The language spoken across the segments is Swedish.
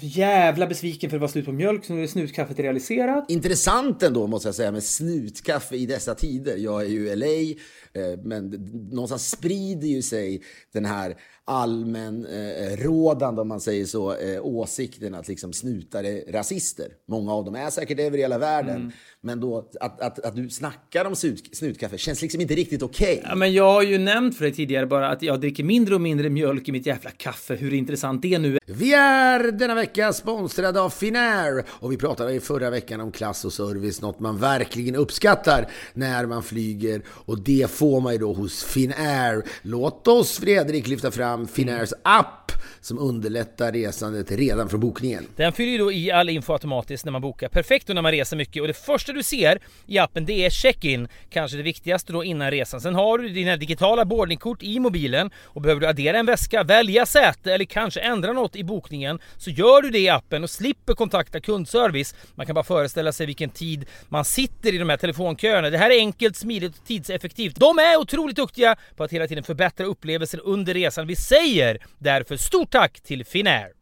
Jävla besviken för att det var slut på mjölk, så nu är snutkaffet realiserat. Intressant ändå måste jag säga med snutkaffe i dessa tider. Jag är ju i LA, men någonstans sprider ju sig den här allmän eh, om man säger så, eh, åsikten att liksom snutar är rasister. Många av dem är säkert över hela världen. Mm. Men då att, att, att du snackar om snut, snutkaffe känns liksom inte riktigt okej. Okay. Ja, men jag har ju nämnt för dig tidigare bara att jag dricker mindre och mindre mjölk i mitt jävla kaffe. Hur intressant det nu är. Vi är denna vecka sponsrade av Finnair och vi pratade i förra veckan om klass och service, något man verkligen uppskattar när man flyger och det får man ju då hos Finnair. Låt oss Fredrik lyfta fram Finnairs app som underlättar resandet redan från bokningen. Den fyller ju då i all info automatiskt när man bokar. Perfekt då när man reser mycket och det första du ser i appen det är check-in, kanske det viktigaste då innan resan. Sen har du dina digitala boardingkort i mobilen och behöver du addera en väska, välja säte eller kanske ändra något i bokningen så gör du det i appen och slipper kontakta kundservice. Man kan bara föreställa sig vilken tid man sitter i de här telefonköerna. Det här är enkelt, smidigt och tidseffektivt. De är otroligt duktiga på att hela tiden förbättra upplevelsen under resan. Vi säger därför stort tack till Finnair!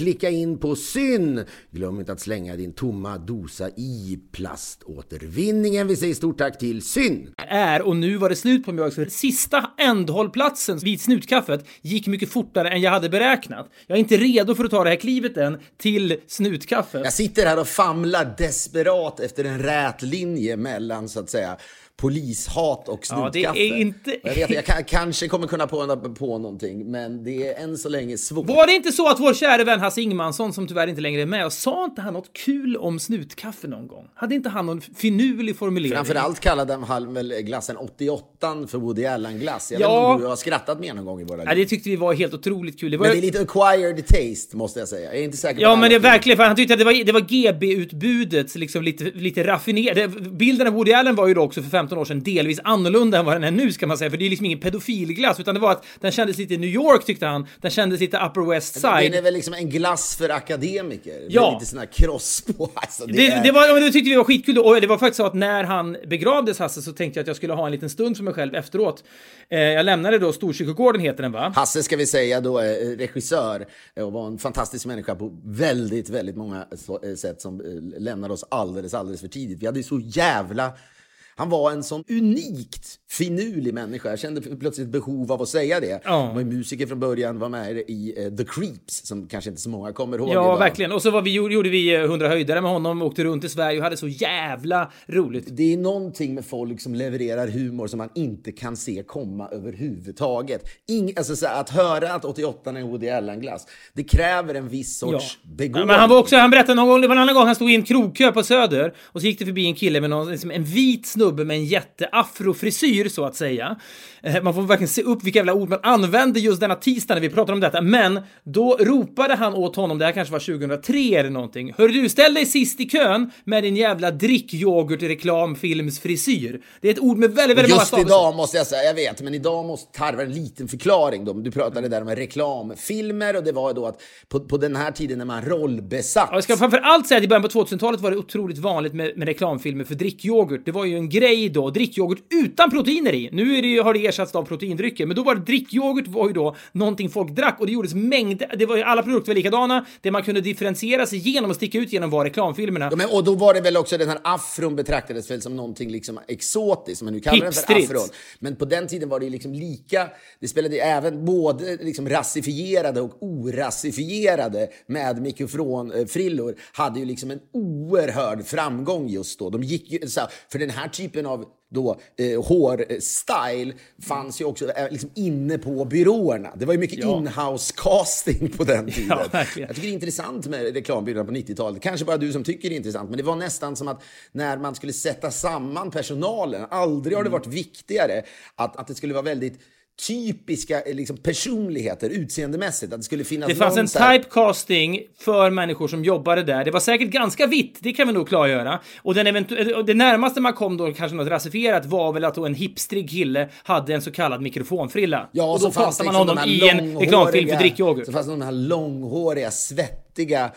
klicka in på syn. Glöm inte att slänga din tomma dosa i plaståtervinningen. Vi säger stort tack till syn. Är och nu var det slut på mjölk sista ändhållplatsen vid snutkaffet gick mycket fortare än jag hade beräknat. Jag är inte redo för att ta det här klivet än till snutkaffet. Jag sitter här och famlar desperat efter en rät linje mellan så att säga polishat och snutkaffe. Ja, det är inte... Jag, vet, jag kan, kanske kommer kunna på, på någonting, men det är än så länge svårt. Var det inte så att vår kära vän Hasse Ingmansson, som tyvärr inte längre är med, sa inte han något kul om snutkaffe någon gång? Hade inte han någon finurlig formulering? Framförallt kallade han väl glassen 88 för Woody Allen-glass. Jag ja. vet inte om du har skrattat med någon gång i våra liv. Ja, det tyckte vi var helt otroligt kul. Det var... Men det är lite acquired taste, måste jag säga. Jag är inte säker Ja, men det är verkligen, för han tyckte att det var, det var GB-utbudet, liksom lite, lite raffinerat. Bilden av Woody Allen var ju då också för 15 år sedan delvis annorlunda än vad den är nu ska man säga, för det är liksom ingen pedofilglass, utan det var att den kändes lite New York tyckte han. Den kändes lite Upper West Side. Den är väl liksom en glass för akademiker? Ja. Med lite sån här kross på. Alltså, det, det, är... det, var, det tyckte vi var skitkul och det var faktiskt så att när han begravdes Hasse så tänkte jag att jag skulle ha en liten stund för mig själv efteråt. Eh, jag lämnade då Storkyrkogården heter den va? Hasse ska vi säga då är regissör och var en fantastisk människa på väldigt, väldigt många sätt som lämnade oss alldeles, alldeles för tidigt. Vi hade ju så jävla han var en sån unikt finurlig människa. Jag kände plötsligt ett behov av att säga det. Ja. Han var ju musiker från början, var med i eh, The Creeps, som kanske inte så många kommer ihåg. Ja, idag. verkligen. Och så var vi, gjorde vi eh, 100 höjdare med honom, åkte runt i Sverige och hade så jävla roligt. Det är någonting med folk som levererar humor som man inte kan se komma överhuvudtaget. Ing, alltså, så att höra att 88 är Woody Allen-glass, det kräver en viss sorts Ja. begåvning. Men han var också, han berättade någon gång, det var en annan gång han stod i en krogkö på Söder och så gick det förbi en kille med någon, liksom en vit snubbe med en jätteafrofrisyr så att säga. Eh, Man får verkligen se upp vilka jävla ord man använde just denna tisdag när vi pratade om detta. Men då ropade han åt honom, det här kanske var 2003 eller någonting. Hör du, ställ dig sist i kön med din jävla drickyoghurt reklamfilmsfrisyr. Det är ett ord med väldigt, väldigt många Just idag måste jag säga, jag vet, men idag måste tarva en liten förklaring. Då. Du pratade där om reklamfilmer och det var då att på, på den här tiden när man rollbesatt. Ja, Jag ska framför allt säga att i början på 2000-talet var det otroligt vanligt med, med reklamfilmer för drickyoghurt. Det var ju en grej då, drickyoghurt utan proteiner i. Nu är det, ju- har det ersatts av proteindrycker, men då var det drickyoghurt var ju då någonting folk drack och det gjordes mängder, det var ju alla produkter var likadana. Det man kunde differentiera sig genom och sticka ut genom var reklamfilmerna. Ja, men, och då var det väl också den här afron betraktades väl som någonting liksom exotiskt, men nu kallar den för afron. Men på den tiden var det ju liksom lika, det spelade ju även både liksom rasifierade och orasifierade med mikrofonfrillor hade ju liksom en oerhörd framgång just då. De gick ju, för den här typen av då, eh, hårstyle fanns ju också eh, liksom inne på byråerna. Det var ju mycket Ja. in-house casting på den tiden. Ja. Jag tycker det är intressant med reklambyråerna på 90-talet. Kanske bara du som tycker det är intressant, men det var nästan som att när man skulle sätta samman personalen, aldrig Mm. har det varit viktigare att, att det skulle vara väldigt typiska eh, liksom, personligheter utseendemässigt. Att det skulle finnas Det fanns en här- typecasting för människor som jobbade där. Det var säkert ganska vitt, det kan vi nog klargöra. Och den eventu- och det närmaste man kom då kanske något rasifierat var väl att då en hipstrig kille hade en så kallad mikrofonfrilla. Ja, och så då det man liksom honom i en reklamfilm för drickyoghurt. Så fanns det de här långhåriga, svettiga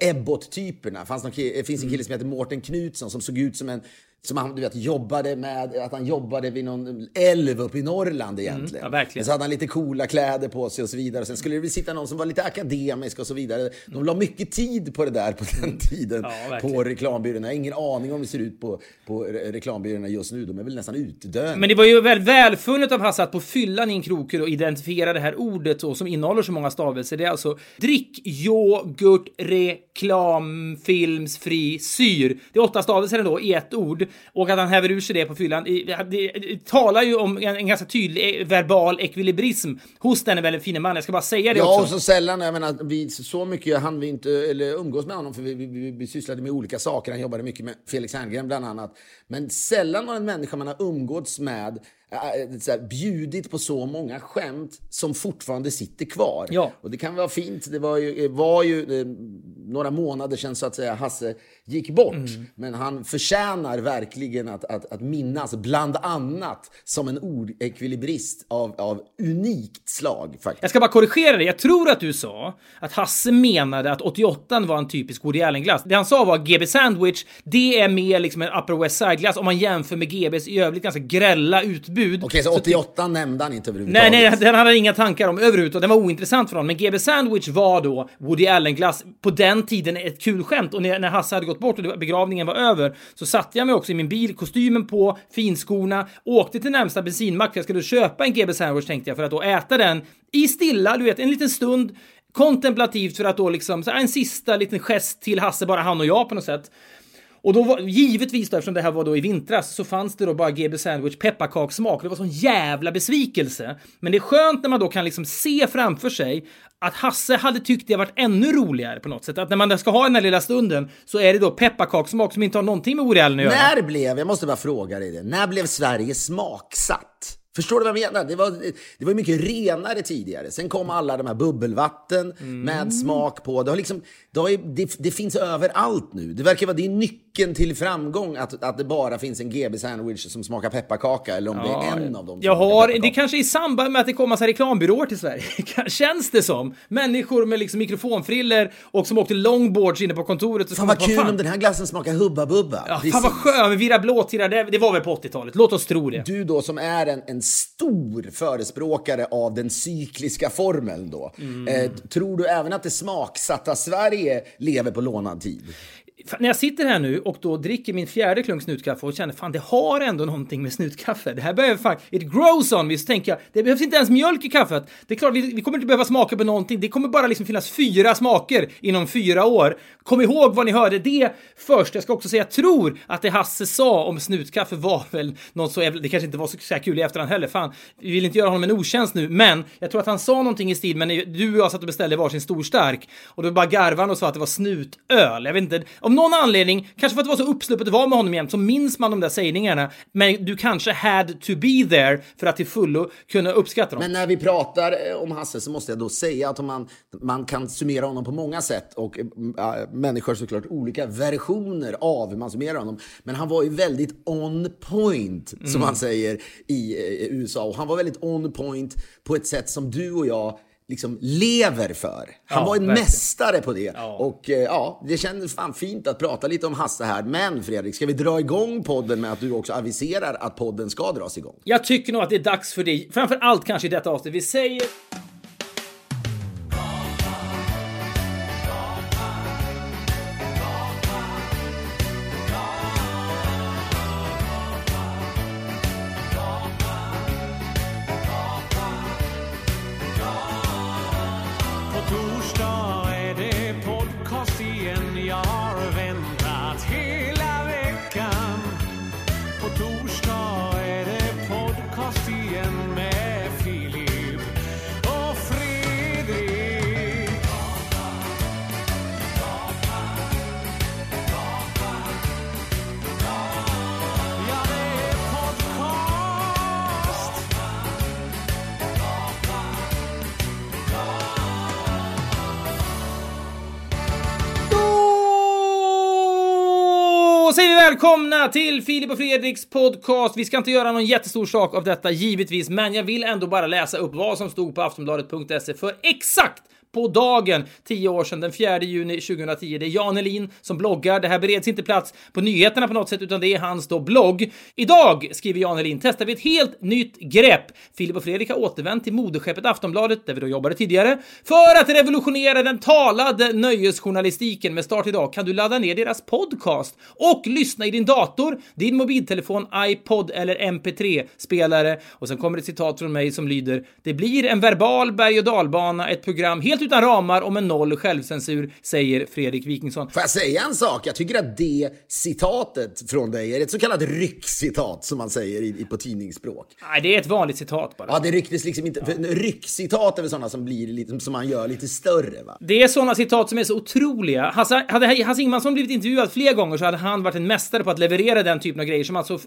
Ebbot-typerna. Det finns en kille som heter Mårten Knutsson som såg ut som en som han du vet, jobbade med, att han jobbade vid någon älv uppe i Norrland egentligen. Mm, ja, verkligen. Så hade han lite coola kläder på sig och så vidare. Sen skulle det väl sitta någon som var lite akademisk och så vidare. De la mycket tid på det där på den tiden. Mm. Ja, verkligen. på reklambyråerna. Jag har ingen aning om hur det ser ut på, på re- reklambyråerna just nu. De är väl nästan utdöende. Men det var ju väl välfunnet av Hasse att på fyllan i en krokkur och identifiera det här ordet då, som innehåller så många stavelser. Det är alltså drick, yoghurt, reklam, films, fri, syr. Det är åtta stavelser då i ett ord. Och att han häver ur sig det på fyllan. Det, talar ju om en, en ganska tydlig eh, verbal ekvilibrism hos denne väldigt fine man. Jag ska bara säga det Ja, och också. så sällan, jag menar, vi, så mycket hann vi inte eller umgås med honom för vi, vi, vi, vi sysslade med olika saker. Han jobbade mycket med Felix Herngren bland annat. Men sällan var en människa man har umgåtts med så här, bjudit på så många skämt som fortfarande sitter kvar. Ja. Och det kan vara fint. Det var ju, var ju eh, några månader sedan så att säga Hasse gick bort. Mm. Men han förtjänar verkligen att, att, att minnas, bland annat som en ordekvilibrist av, av unikt slag. Faktiskt. Jag ska bara korrigera dig. Jag tror att du sa att Hasse menade att 88 var en typisk Woody Allen-glass. Det han sa var GB Sandwich, det är mer liksom en Upper West Side-glass om man jämför med GBs i övrigt ganska grälla utbud. Okej, så 88 nämnde han inte Nej, överhuvudtaget? nej, den hade inga tankar om överhuvudtaget. Den var ointressant för honom. Men GB Sandwich var då Woody Allen-glass på den tiden ett kul skämt. Och när, när Hasse hade gått bort och begravningen var över så satte jag mig också i min bil, kostymen på, finskorna, åkte till närmsta bensinmack för jag skulle köpa en GB Sandwich tänkte jag för att då äta den i stilla, du vet, en liten stund kontemplativt för att då liksom, så en sista liten gest till Hasse, bara han och jag på något sätt. Och då var, givetvis då, eftersom det här var då i vintras, så fanns det då bara GB Sandwich pepparkakssmak. Det var sån jävla besvikelse. Men det är skönt när man då kan liksom se framför sig att Hasse hade tyckt det varit ännu roligare på något sätt. Att när man ska ha den här lilla stunden så är det då pepparkakssmak som inte har någonting med Woody Allen att göra. När blev, jag måste bara fråga dig det, när blev Sverige smaksatt? Förstår du vad jag menar? Det var, det var mycket renare tidigare. Sen kom alla de här bubbelvatten Mm. med smak på. Det, har liksom, det, har det, det finns överallt nu. Det verkar vara det är nyckeln till framgång att, att det bara finns en GB sandwich som smakar pepparkaka eller om det är en av dem Jag har, det kanske är i samband med att det kommer massa reklambyråer till Sverige. Känns det som. Människor med liksom mikrofonfriller och som åkte longboards inne på kontoret. och Fan vad kul om den här glassen smakar Hubba Bubba. Ja, Precis. fan vad skön, Vira Blåtira, det, det var väl på 80-talet. Låt oss tro det. Du då som är en, en stor förespråkare av den cykliska formeln då. Mm. Eh, tror du även att det smaksatta Sverige lever på lånad tid? När jag sitter här nu och då dricker min fjärde klunk snutkaffe och känner fan det har ändå någonting med snutkaffe. Det här behöver fan, it grows on me. Så tänker jag, det behövs inte ens mjölk i kaffet. Det är klart, vi, vi kommer inte behöva smaka på någonting. Det kommer bara liksom finnas fyra smaker inom fyra år. Kom ihåg vad ni hörde det först. Jag ska också säga, jag tror att det Hasse sa om snutkaffe var väl något så, det kanske inte var så kul i efterhand heller. Fan, vi vill inte göra honom en otjänst nu, men jag tror att han sa någonting i stil, med du och jag satt och beställde varsin stor stark och då bara garvade han och sa att det var snutöl. Jag vet inte, om någon anledning, kanske för att det var så uppsluppet det var med honom jämt, så minns man de där sägningarna. Men du kanske had to be there för att till fullo kunna uppskatta dem. Men när vi pratar eh, om Hasse så måste jag då säga att man, man kan summera honom på många sätt och äh, människor såklart olika versioner av hur man summerar honom. Men han var ju väldigt on point, som mm. man säger i eh, USA. Och han var väldigt on point på ett sätt som du och jag liksom lever för. Han ja, var en verkligen. mästare på det. Ja. Och eh, ja, det känns fan fint att prata lite om Hasse här. Men Fredrik, ska vi dra igång podden med att du också aviserar att podden ska dras igång? Jag tycker nog att det är dags för dig, framför allt kanske i detta avsnitt. Vi säger... säger vi välkomna till Filip och Fredriks podcast. Vi ska inte göra någon jättestor sak av detta givetvis, men jag vill ändå bara läsa upp vad som stod på aftonbladet.se för exakt på dagen, tio år sedan, den 4 juni 2010. Det är Jan Elin som bloggar. Det här bereds inte plats på nyheterna på något sätt, utan det är hans då blogg. Idag, skriver Jan Elin, testar vi ett helt nytt grepp. Filip och Fredrik har återvänt till moderskeppet Aftonbladet, där vi då jobbade tidigare, för att revolutionera den talade nöjesjournalistiken. Med start idag kan du ladda ner deras podcast och lyssna i din dator, din mobiltelefon, iPod eller MP3-spelare. Och sen kommer ett citat från mig som lyder “Det blir en verbal berg och dalbana, ett program helt helt utan ramar och med noll självcensur, säger Fredrik Wikingsson. Får jag säga en sak? Jag tycker att det citatet från dig är ett så kallat ryckcitat, som man säger i, på tidningsspråk. Nej, det är ett vanligt citat bara. Ja, det rycktes liksom inte. Ja. ryckcitat är väl sådana som blir lite, som man gör lite större, va? Det är sådana citat som är så otroliga. Hasse, hade Hasse Ingmansson blivit intervjuad fler gånger så hade han varit en mästare på att leverera den typen av grejer som alltså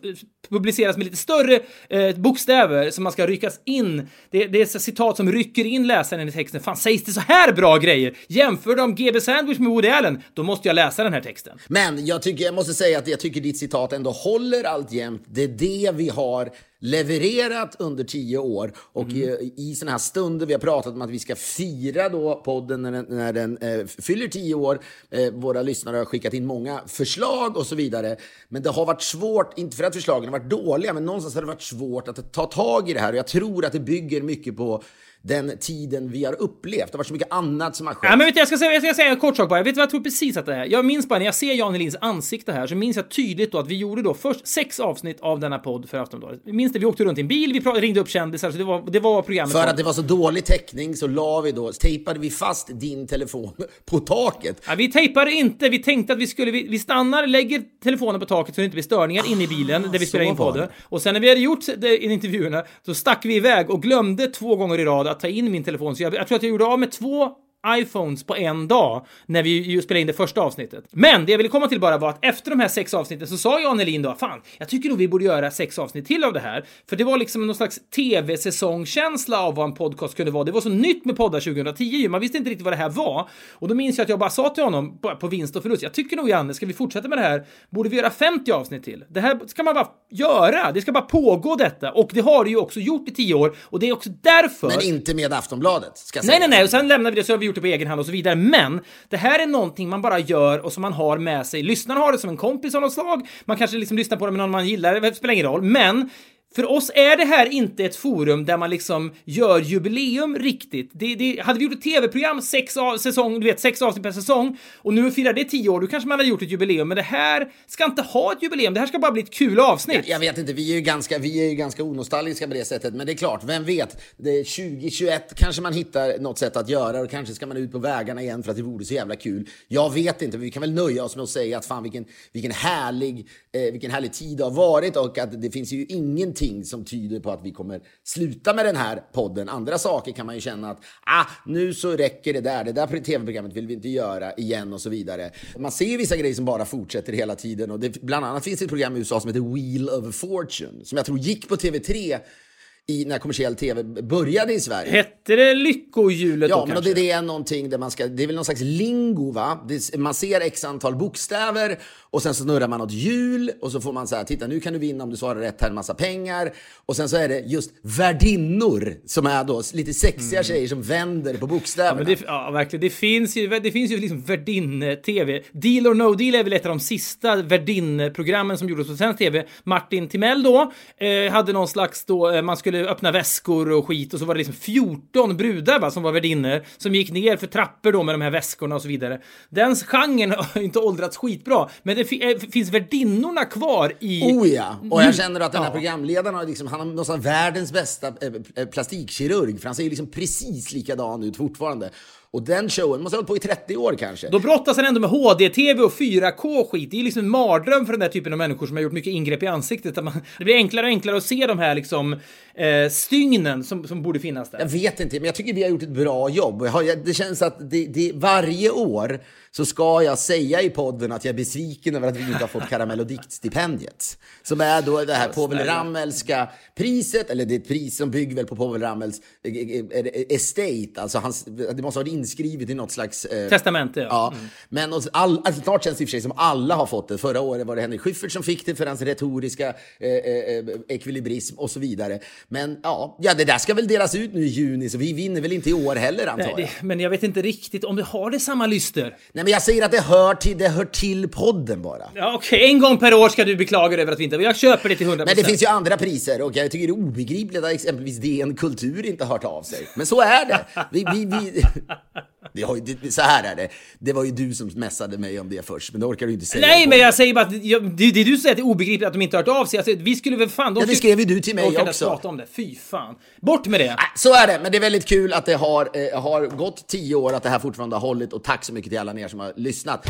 publiceras med lite större eh, bokstäver som man ska ryckas in. Det, det är citat som rycker in läsaren i texten. Fan, sägs det så här bra grejer. Jämför de GB Sandwich med Woody Allen, då måste jag läsa den här texten. Men jag, tycker, jag måste säga att jag tycker ditt citat ändå håller alltjämt. Det är det vi har levererat under tio år och mm. i, i sådana här stunder vi har pratat om att vi ska fira då podden när den, när den eh, fyller tio år. Eh, våra lyssnare har skickat in många förslag och så vidare. Men det har varit svårt, inte för att förslagen har varit dåliga, men någonstans har det varit svårt att ta tag i det här och jag tror att det bygger mycket på den tiden vi har upplevt. Det har varit så mycket annat som har skett. Ja, men vet du, jag, ska säga, jag ska säga en kort sak bara. Vet du vad jag tror precis att det är? Jag minns bara när jag ser Jan Helins ansikte här så minns jag tydligt då att vi gjorde då först sex avsnitt av denna podd för Aftonbladet. Minns det? Vi åkte runt i en bil, vi ringde upp kändisar, så det var, det var programmet. För att det var så dålig täckning så la vi då, tejpade vi fast din telefon på taket. Ja, vi tejpade inte, vi tänkte att vi skulle, vi, vi stannar, lägger telefonen på taket så det inte blir störningar inne i bilen där vi spelar in podden. Och sen när vi hade gjort intervjuerna så stack vi iväg och glömde två gånger i rad att ta in min telefon. Så jag, jag tror att jag gjorde av med två iPhones på en dag när vi spelade in det första avsnittet. Men det jag ville komma till bara var att efter de här sex avsnitten så sa Jan Elin då, fan, jag tycker nog vi borde göra sex avsnitt till av det här. För det var liksom någon slags tv-säsongkänsla av vad en podcast kunde vara. Det var så nytt med poddar 2010 man visste inte riktigt vad det här var. Och då minns jag att jag bara sa till honom på, vinst och förlust, jag tycker nog Janne, ska vi fortsätta med det här? Borde vi göra 50 avsnitt till? Det här ska man bara göra, det ska bara pågå detta. Och det har det ju också gjort i tio år och det är också därför... Men inte med Aftonbladet, ska säga. Nej, nej, nej, och sen lämnade vi det så har vi gjort det på egen hand och så vidare. Men det här är någonting man bara gör och som man har med sig. Lyssnarna har det som en kompis av något slag. Man kanske liksom lyssnar på det med någon man gillar, det spelar ingen roll. Men för oss är det här inte ett forum där man liksom gör jubileum riktigt. Det, det, hade vi gjort ett tv-program, sex, av, säsong, du vet, sex avsnitt per säsong, och nu firar det tio år, då kanske man hade gjort ett jubileum. Men det här ska inte ha ett jubileum, det här ska bara bli ett kul avsnitt. Jag, jag vet inte, vi är ju ganska, vi är ju ganska onostalgiska på det sättet. Men det är klart, vem vet? Det 2021 kanske man hittar något sätt att göra och kanske ska man ut på vägarna igen för att det vore så jävla kul. Jag vet inte, vi kan väl nöja oss med att säga att fan vilken, vilken, härlig, eh, vilken härlig tid det har varit och att det finns ju ingenting som tyder på att vi kommer sluta med den här podden. Andra saker kan man ju känna att ah, nu så räcker det där, det där tv-programmet vill vi inte göra igen och så vidare. Man ser ju vissa grejer som bara fortsätter hela tiden och det, bland annat finns det ett program i USA som heter Wheel of Fortune som jag tror gick på TV3 i när kommersiell tv började i Sverige. Hette det Lyckohjulet Ja, då men kanske? det, det är någonting där man ska, det är väl någon slags lingo va? Det, man ser x antal bokstäver och sen så snurrar man något hjul och så får man säga titta nu kan du vinna om du svarar rätt här en massa pengar. Och sen så är det just värdinnor som är då lite sexiga tjejer som vänder på bokstäverna. Mm. Men det, ja, verkligen. Det finns ju, det finns ju liksom värdinne-tv. Deal or no deal är väl ett av de sista värdinneprogrammen som gjordes på svensk tv. Martin Timell då eh, hade någon slags då, eh, man skulle öppna väskor och skit och så var det liksom 14 brudar va, som var värdinnor som gick ner för trappor då med de här väskorna och så vidare. Den genren har inte åldrats skitbra, men det fi, eh, finns värdinnorna kvar i... Oh ja, och jag Nu- känner att den här Ja. programledaren har liksom, han har någonstans världens bästa eh, eh, plastikkirurg, för han ser ju liksom precis likadan ut fortfarande. Och den showen måste ha hållit på i 30 år kanske. Då brottas han ändå med HD-TV och 4K-skit. Det är liksom en mardröm för den där typen av människor som har gjort mycket ingrepp i ansiktet. Att man, det blir enklare och enklare att se de här liksom eh, stygnen som, som borde finnas där. Jag vet inte, men jag tycker vi har gjort ett bra jobb. Och jag har- jag- Det känns att det, det, varje år så ska jag säga i podden att jag är besviken över att vi inte har fått Karamell och diktstipendiet. Som är då det här Povel Ramellska priset, eller det är ett pris som bygger väl på Povel Ramels eh, eh, eh, estate. Alltså hans, det måste ha varit inskrivet i något slags... eh, Testamente, ja. Ja, men och all, alltså, snart känns det i och för sig som alla har fått det. Förra året var det Henrik Schyffert som fick det för hans retoriska eh, eh, ekvilibrism och så vidare. Men ja, ja, det där ska väl delas ut nu i juni, så vi vinner väl inte i år heller antar Nej, jag. det, men jag vet inte riktigt om det har det samma lyster. Nej, men jag säger att det hör till, det hör till podden bara. Ja, okej, en gång per år ska du beklaga dig över att vi inte... Jag köper det till 100%. Men det finns ju andra priser och jag tycker det är obegripligt att exempelvis DN Kultur inte har hört av sig. Men så är det. Vi, vi, vi, vi har ju, det- så här är det. Det var ju du som messade mig om det först, men det orkar du inte säga. Nej, men jag säger bara att det, det är du som säger att det är obegripligt att de inte har hört av sig. Alltså, vi skulle väl fan... De Ja, det skrev ju du till mig också. prata om det. Fy fan. Bort med det. Så är det, men det är väldigt kul att det har, eh, har gått tio år, att det här fortfarande har hållit och tack så mycket till alla er som har lyssnat.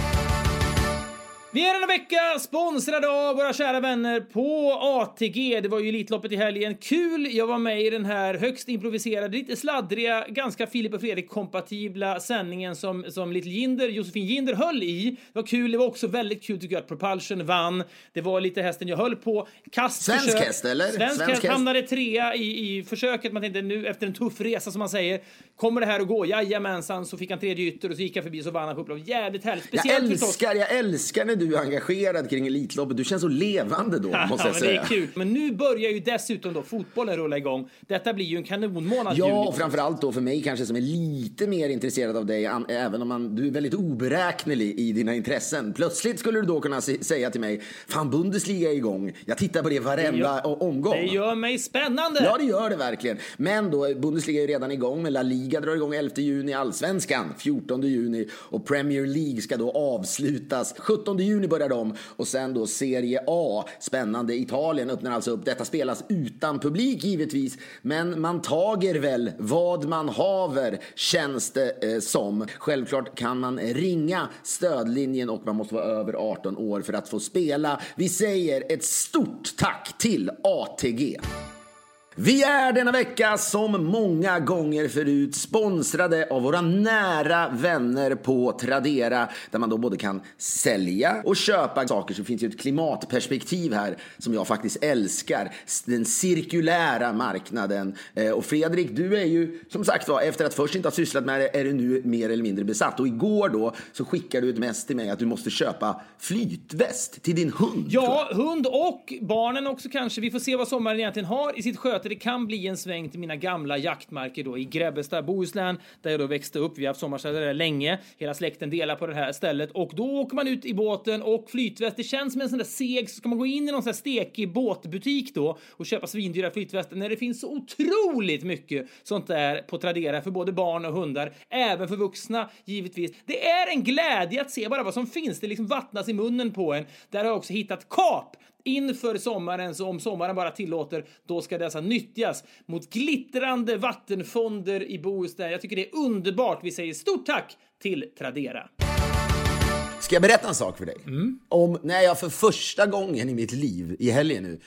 Vi är denna vecka sponsrade av våra kära vänner på ATG. Det var ju Elitloppet i helgen. Kul! Jag var med i den här högst improviserade, lite sladdriga, ganska Filip och Fredrik-kompatibla sändningen som, som Little Jinder, Josefin Jinder höll i. Det var kul. Det var också väldigt kul tycker jag att Propulsion vann. Det var lite hästen jag höll på. Kastförsök. Svensk häst, eller? Svensk, Svensk häst hamnade trea i, i försöket. Man tänkte nu efter en tuff resa som man säger, kommer det här att gå? Jajamensan, så fick han tredje ytter och så gick han förbi och så vann han på upplopp. Jävligt härligt. Jag Speciellt förstås. älskar, jag älskar när du är engagerad kring Elitloppet. Du känns så levande då, måste jag ja, men det är säga. kul. Men nu börjar ju dessutom då fotbollen rulla igång. Detta blir ju en kanonmånad Ja, juli. och framförallt då för mig kanske som är lite mer intresserad av dig, även om man, du är väldigt oberäknelig i dina intressen. Plötsligt skulle du då kunna säga till mig, fan Bundesliga är igång, jag tittar på det varenda gör- o- omgång. Det gör mig spännande! Ja, det gör det verkligen. Men då, Bundesliga är ju redan igång, men La Liga drar igång 11 juni, Allsvenskan 14 juni och Premier League ska då avslutas. 17 juni börjar de och sen då Serie A, spännande. Italien öppnar alltså upp. Detta spelas utan publik givetvis, men man tager väl vad man haver, känns det eh, som. Självklart kan man ringa stödlinjen och man måste vara över 18 år för att få spela. Vi säger ett stort tack till ATG. Vi är denna vecka som många gånger förut sponsrade av våra nära vänner på Tradera där man då både kan sälja och köpa saker. Så det finns ju ett klimatperspektiv här som jag faktiskt älskar. Den cirkulära marknaden. Eh, och Fredrik, du är ju som sagt var, efter att först inte ha sysslat med det är du nu mer eller mindre besatt. Och igår då så skickade du ett mess till mig att du måste köpa flytväst till din hund. Ja, hund och barnen också kanske. Vi får se vad sommaren egentligen har i sitt sköte att det kan bli en sväng till mina gamla jaktmarker då i Grebbestad, Bohuslän, där jag då växte upp. Vi har haft sommarställe där länge. Hela släkten delar på det här stället och då åker man ut i båten och flytväst. Det känns som en sån där seg, ska man gå in i någon sån här stekig båtbutik då och köpa svindyra flytvästar när det finns så otroligt mycket sånt där på Tradera för både barn och hundar, även för vuxna givetvis. Det är en glädje att se bara vad som finns. Det liksom vattnas i munnen på en. Där har jag också hittat kap inför sommaren, så om sommaren bara tillåter, då ska dessa nyttjas mot glittrande vattenfonder i Bohuslän. Jag tycker det är underbart. Vi säger stort tack till Tradera. Ska jag berätta en sak för dig? Mm. Om när jag för första gången i mitt liv, i helgen nu,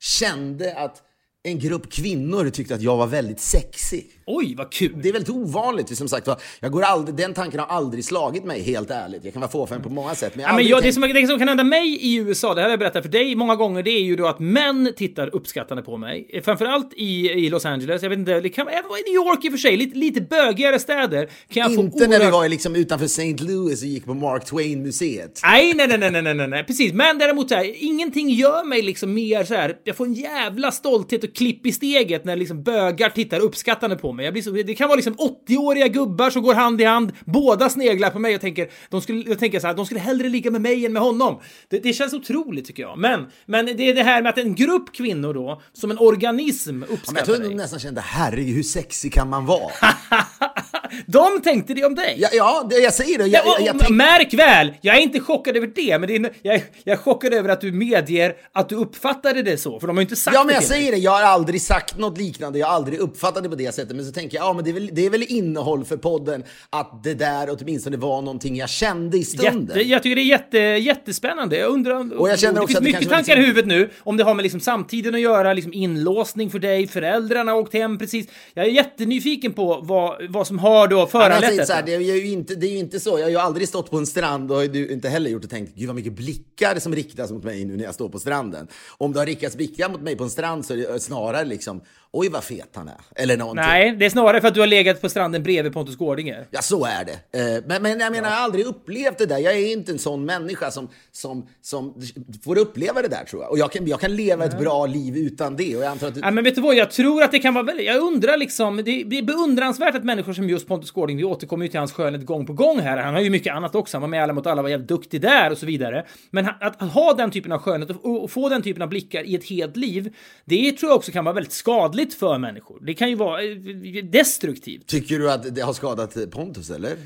kände att en grupp kvinnor tyckte att jag var väldigt sexig. Oj, vad kul! Det är väldigt ovanligt. Som sagt, jag går aldrig, den tanken har aldrig slagit mig, helt ärligt. Jag kan vara fåfäng på många sätt. Men, jag Ja, men jag, det, som, det som kan hända mig i USA, det här har jag berättat för dig många gånger, det är ju då att män tittar uppskattande på mig. Framförallt i, i Los Angeles, jag vet inte, det kan även vara i New York i och för sig, lite, lite bögigare städer. Kan jag Inte få när vi var liksom utanför St. Louis och gick på Mark Twain-museet. Nej, nej, nej, nej, nej, nej, nej, precis. Men däremot så här, ingenting gör mig liksom mer så här. Jag får en jävla stolthet och klipp i steget när liksom bögar tittar uppskattande på mig. Jag blir så, det kan vara liksom 80-åriga gubbar som går hand i hand, båda sneglar på mig och tänker, de skulle, jag tänker så här, de skulle hellre ligga med mig än med honom. Det, det känns otroligt tycker jag. Men, men det är det här med att en grupp kvinnor då, som en organism Ja, men jag uppskattar tror de nästan kände, herregud, hur sexig kan man vara? De tänkte det om dig. ja, ja, det, jag säger det. Jag, Ja, jag, och, jag tänk- märk väl, jag är inte chockad över det, men det är, jag, jag är chockad över att du medger att du uppfattade det så, för de har ju inte sagt Ja men det jag dig. säger det, jag har aldrig sagt något liknande, jag har aldrig uppfattat det på det sättet. Men så tänker jag, ja men det är väl, det är väl innehåll för podden att det där åtminstone var någonting jag kände i stunden. Jätte, jag tycker det är jätte, jättespännande. Jag undrar... Och jag känner det också finns att det mycket tankar i liksom- huvudet nu, om det har med liksom samtiden att göra, liksom inlåsning för dig, föräldrarna har åkt hem precis. Jag är jättenyfiken på vad, vad som har då Men jag föranlett detta. det, är ju inte, det är ju inte så, jag har ju aldrig stått på en strand och har du inte heller gjort och tänkt, gud vad mycket blickar som riktas mot mig nu när jag står på stranden. Om det har riktats blickar mot mig på en strand så är det snarare liksom, oj vad fet han är. Eller någonting. Nej, det är snarare för att du har legat på stranden bredvid Pontus Gårdinger. Ja, så är det. Eh, Men, men jag menar, jag har aldrig upplevt det där. Jag är inte en sån människa som, som, som får uppleva det där, tror jag. Och jag kan, jag kan leva ett bra liv utan det. Och jag antar att du... Ja, men vet du vad, jag tror att det kan vara väldigt... Jag undrar liksom, det är beundransvärt att människor som just Pontus Gårding, vi återkommer ju till hans skönhet gång på gång här, han har ju mycket annat också, han var med Alla mot alla, var jävligt duktig där och så vidare. Men att, ha den typen av skönhet och få den typen av blickar i ett helt liv, det tror jag också kan vara väldigt skadligt för människor. Det kan ju vara eh, destruktivt. Tycker du att det har skadat Pontus, eller?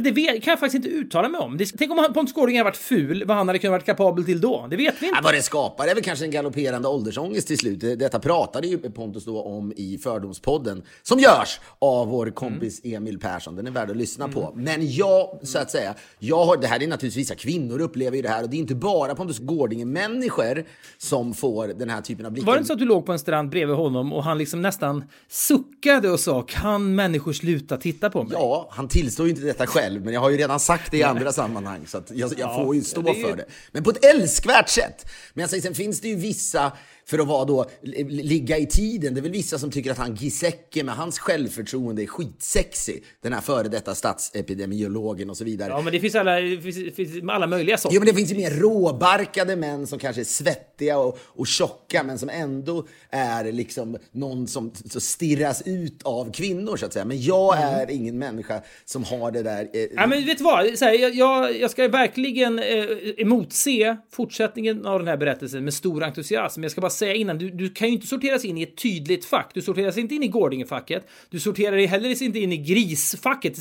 Det vet, kan jag faktiskt inte uttala mig om. Det, tänk om Pontus Gårding hade varit ful, vad han hade kunnat varit kapabel till då? Det vet vi inte. Ja, vad det skapar är väl kanske en galopperande åldersångest till slut. Det- Detta pratade ju Pontus då om i Fördomspodden, som görs av vår kompis Emil Persson. Den är värd att lyssna på. Men jag, så att säga, jag har, det här är naturligtvis vissa kvinnor upplever ju det här och det är inte bara Pontus Gårdinger-människor som får den här typen av blickar. Var det inte så att du låg på en strand bredvid honom och han liksom nästan suckade och sa kan människor sluta titta på mig? Ja, han tillstår ju inte detta själv, men jag har ju redan sagt det i andra sammanhang, så jag, jag får ju stå det ju- för det. Men på ett älskvärt sätt. Men jag säger, sen finns det ju vissa, för att vara då, li- ligga i tiden, det är väl vissa som tycker att han Giesecke med hans självförtroende är skitsexig. Den här före detta statsepidemiologen och så vidare. Ja, men det finns alla, det finns, det finns alla möjliga sorter. Jo, men det finns ju mer råbarkade män som kanske är svettiga och, och tjocka, men som ändå är liksom någon som så stirras ut av kvinnor, så att säga. Men jag är ingen människa som har det där... Eh, Ja, men vet du vad? Så här, jag, jag, jag ska verkligen eh, emotse fortsättningen av den här berättelsen med stor entusiasm. Jag ska bara säga innan, du, du kan ju inte sorteras in i ett tydligt fack. Du sorteras inte in i Gårdingefacket. Du sorterar dig heller inte in i grisfacket,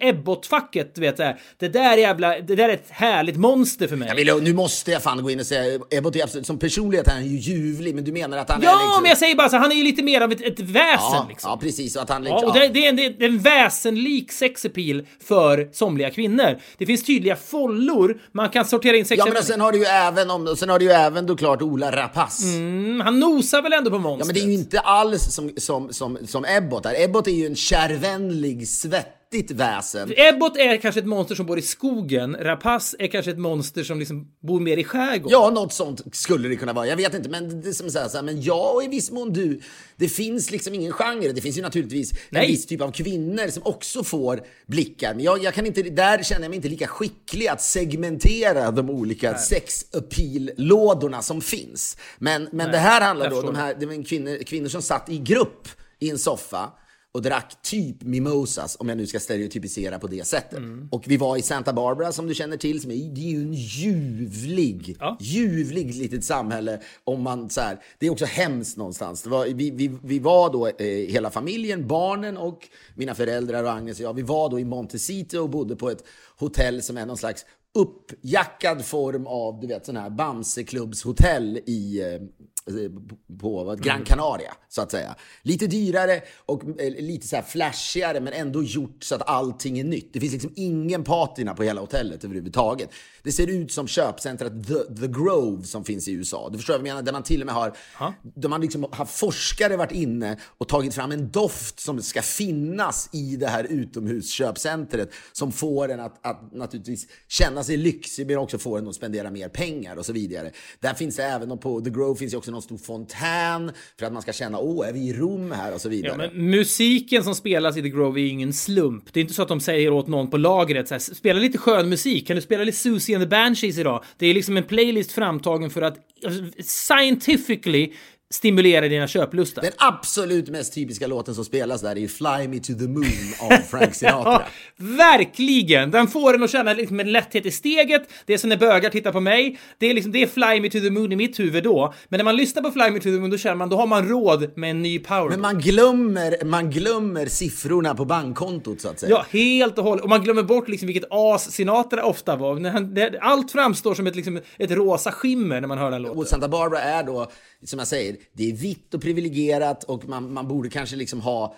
Ebbot-facket. Du vet, här. Det där jävla, det där är ett härligt monster för mig. Jag vill, nu måste jag fan gå in och säga, Ebbot är absolut, som personlighet är han ju ljuvlig, men du menar att han är Ja, liksom... men jag säger bara så, han är ju lite mer av ett, ett väsen ja, liksom. ja, precis. Och att han liksom... Ja, och det, det, är en, det är en väsenlik sexappeal för somliga kvinnor. Det finns tydliga follor man kan sortera in Ja, sexiga men och sen har du ju även, om, sen har du ju även då klart Ola Rapace. Mm, Han nosar väl ändå på Ja, monstret? men det är ju inte alls som, som, som, som Ebbot är. Ebbot är ju en kärvänlig, svettig häftigt väsen. Ebbot är kanske ett monster som bor i skogen. Rapace är kanske ett monster som liksom bor mer i skärgården. Ja, något sånt skulle det kunna vara. Jag vet inte, men det är som säger så här, men jag och i viss mån du. Det finns liksom ingen genre. Det finns ju naturligtvis Nej. en viss typ av kvinnor som också får blickar. Men jag, jag kan inte, där känner jag mig inte lika skicklig att segmentera de olika sex appeal-lådorna som finns. Men, men det här handlar då om de här, det var kvinnor, kvinnor som satt i grupp i en soffa och drack typ mimosas, om jag nu ska stereotypisera på det sättet. Mm. Och vi var i Santa Barbara, som du känner till, som är, det är ju en ljuvlig, Ja. ljuvlig litet samhälle. Om man, så här, det är också hemskt någonstans. Var, vi, vi, vi var då eh, hela familjen, barnen och mina föräldrar och Agnes och jag. Vi var då i Montecito och bodde på ett hotell som är någon slags uppjackad form av du vet, sån här Bamseklubbshotell i, eh, på vad, Gran Canaria, så att säga. Lite dyrare och eh, lite så här flashigare, men ändå gjort så att allting är nytt. Det finns liksom ingen patina på hela hotellet överhuvudtaget. Det ser ut som köpcentret The, The Grove som finns i USA. Du förstår vad jag menar? Där man till och med har, där man liksom har forskare varit inne och tagit fram en doft som ska finnas i det här utomhusköpcentret som får en att, att naturligtvis känna sig lyxig men också får en att spendera mer pengar och så vidare. Där finns det även, på The Grove finns det också någon stor fontän för att man ska känna, åh, är vi i Rom här och så vidare. Ja, musiken som spelas i The Grove är ingen slump. Det är inte så att de säger åt någon på lagret så här, spela lite skön musik. Kan du spela lite Susie and the Banshees idag? Det är liksom en playlist framtagen för att alltså, scientifically stimulera dina köplustar. Den absolut mest typiska låten som spelas där är Fly Me To The Moon av Frank Sinatra. Ja, verkligen! Den får en att känna liksom en lätthet i steget. Det är som när bögar tittar på mig. Det är, liksom, det är Fly Me To The Moon i mitt huvud då. Men när man lyssnar på Fly Me To The Moon då känner man då har man råd med en ny power. Men man glömmer, man glömmer siffrorna på bankkontot så att säga. Ja, helt och hållet. Och man glömmer bort liksom vilket as Sinatra ofta var. Allt framstår som ett, liksom, ett rosa skimmer när man hör den låten. Och Santa Barbara är då, som jag säger, det är vitt och privilegierat och man, man borde kanske liksom ha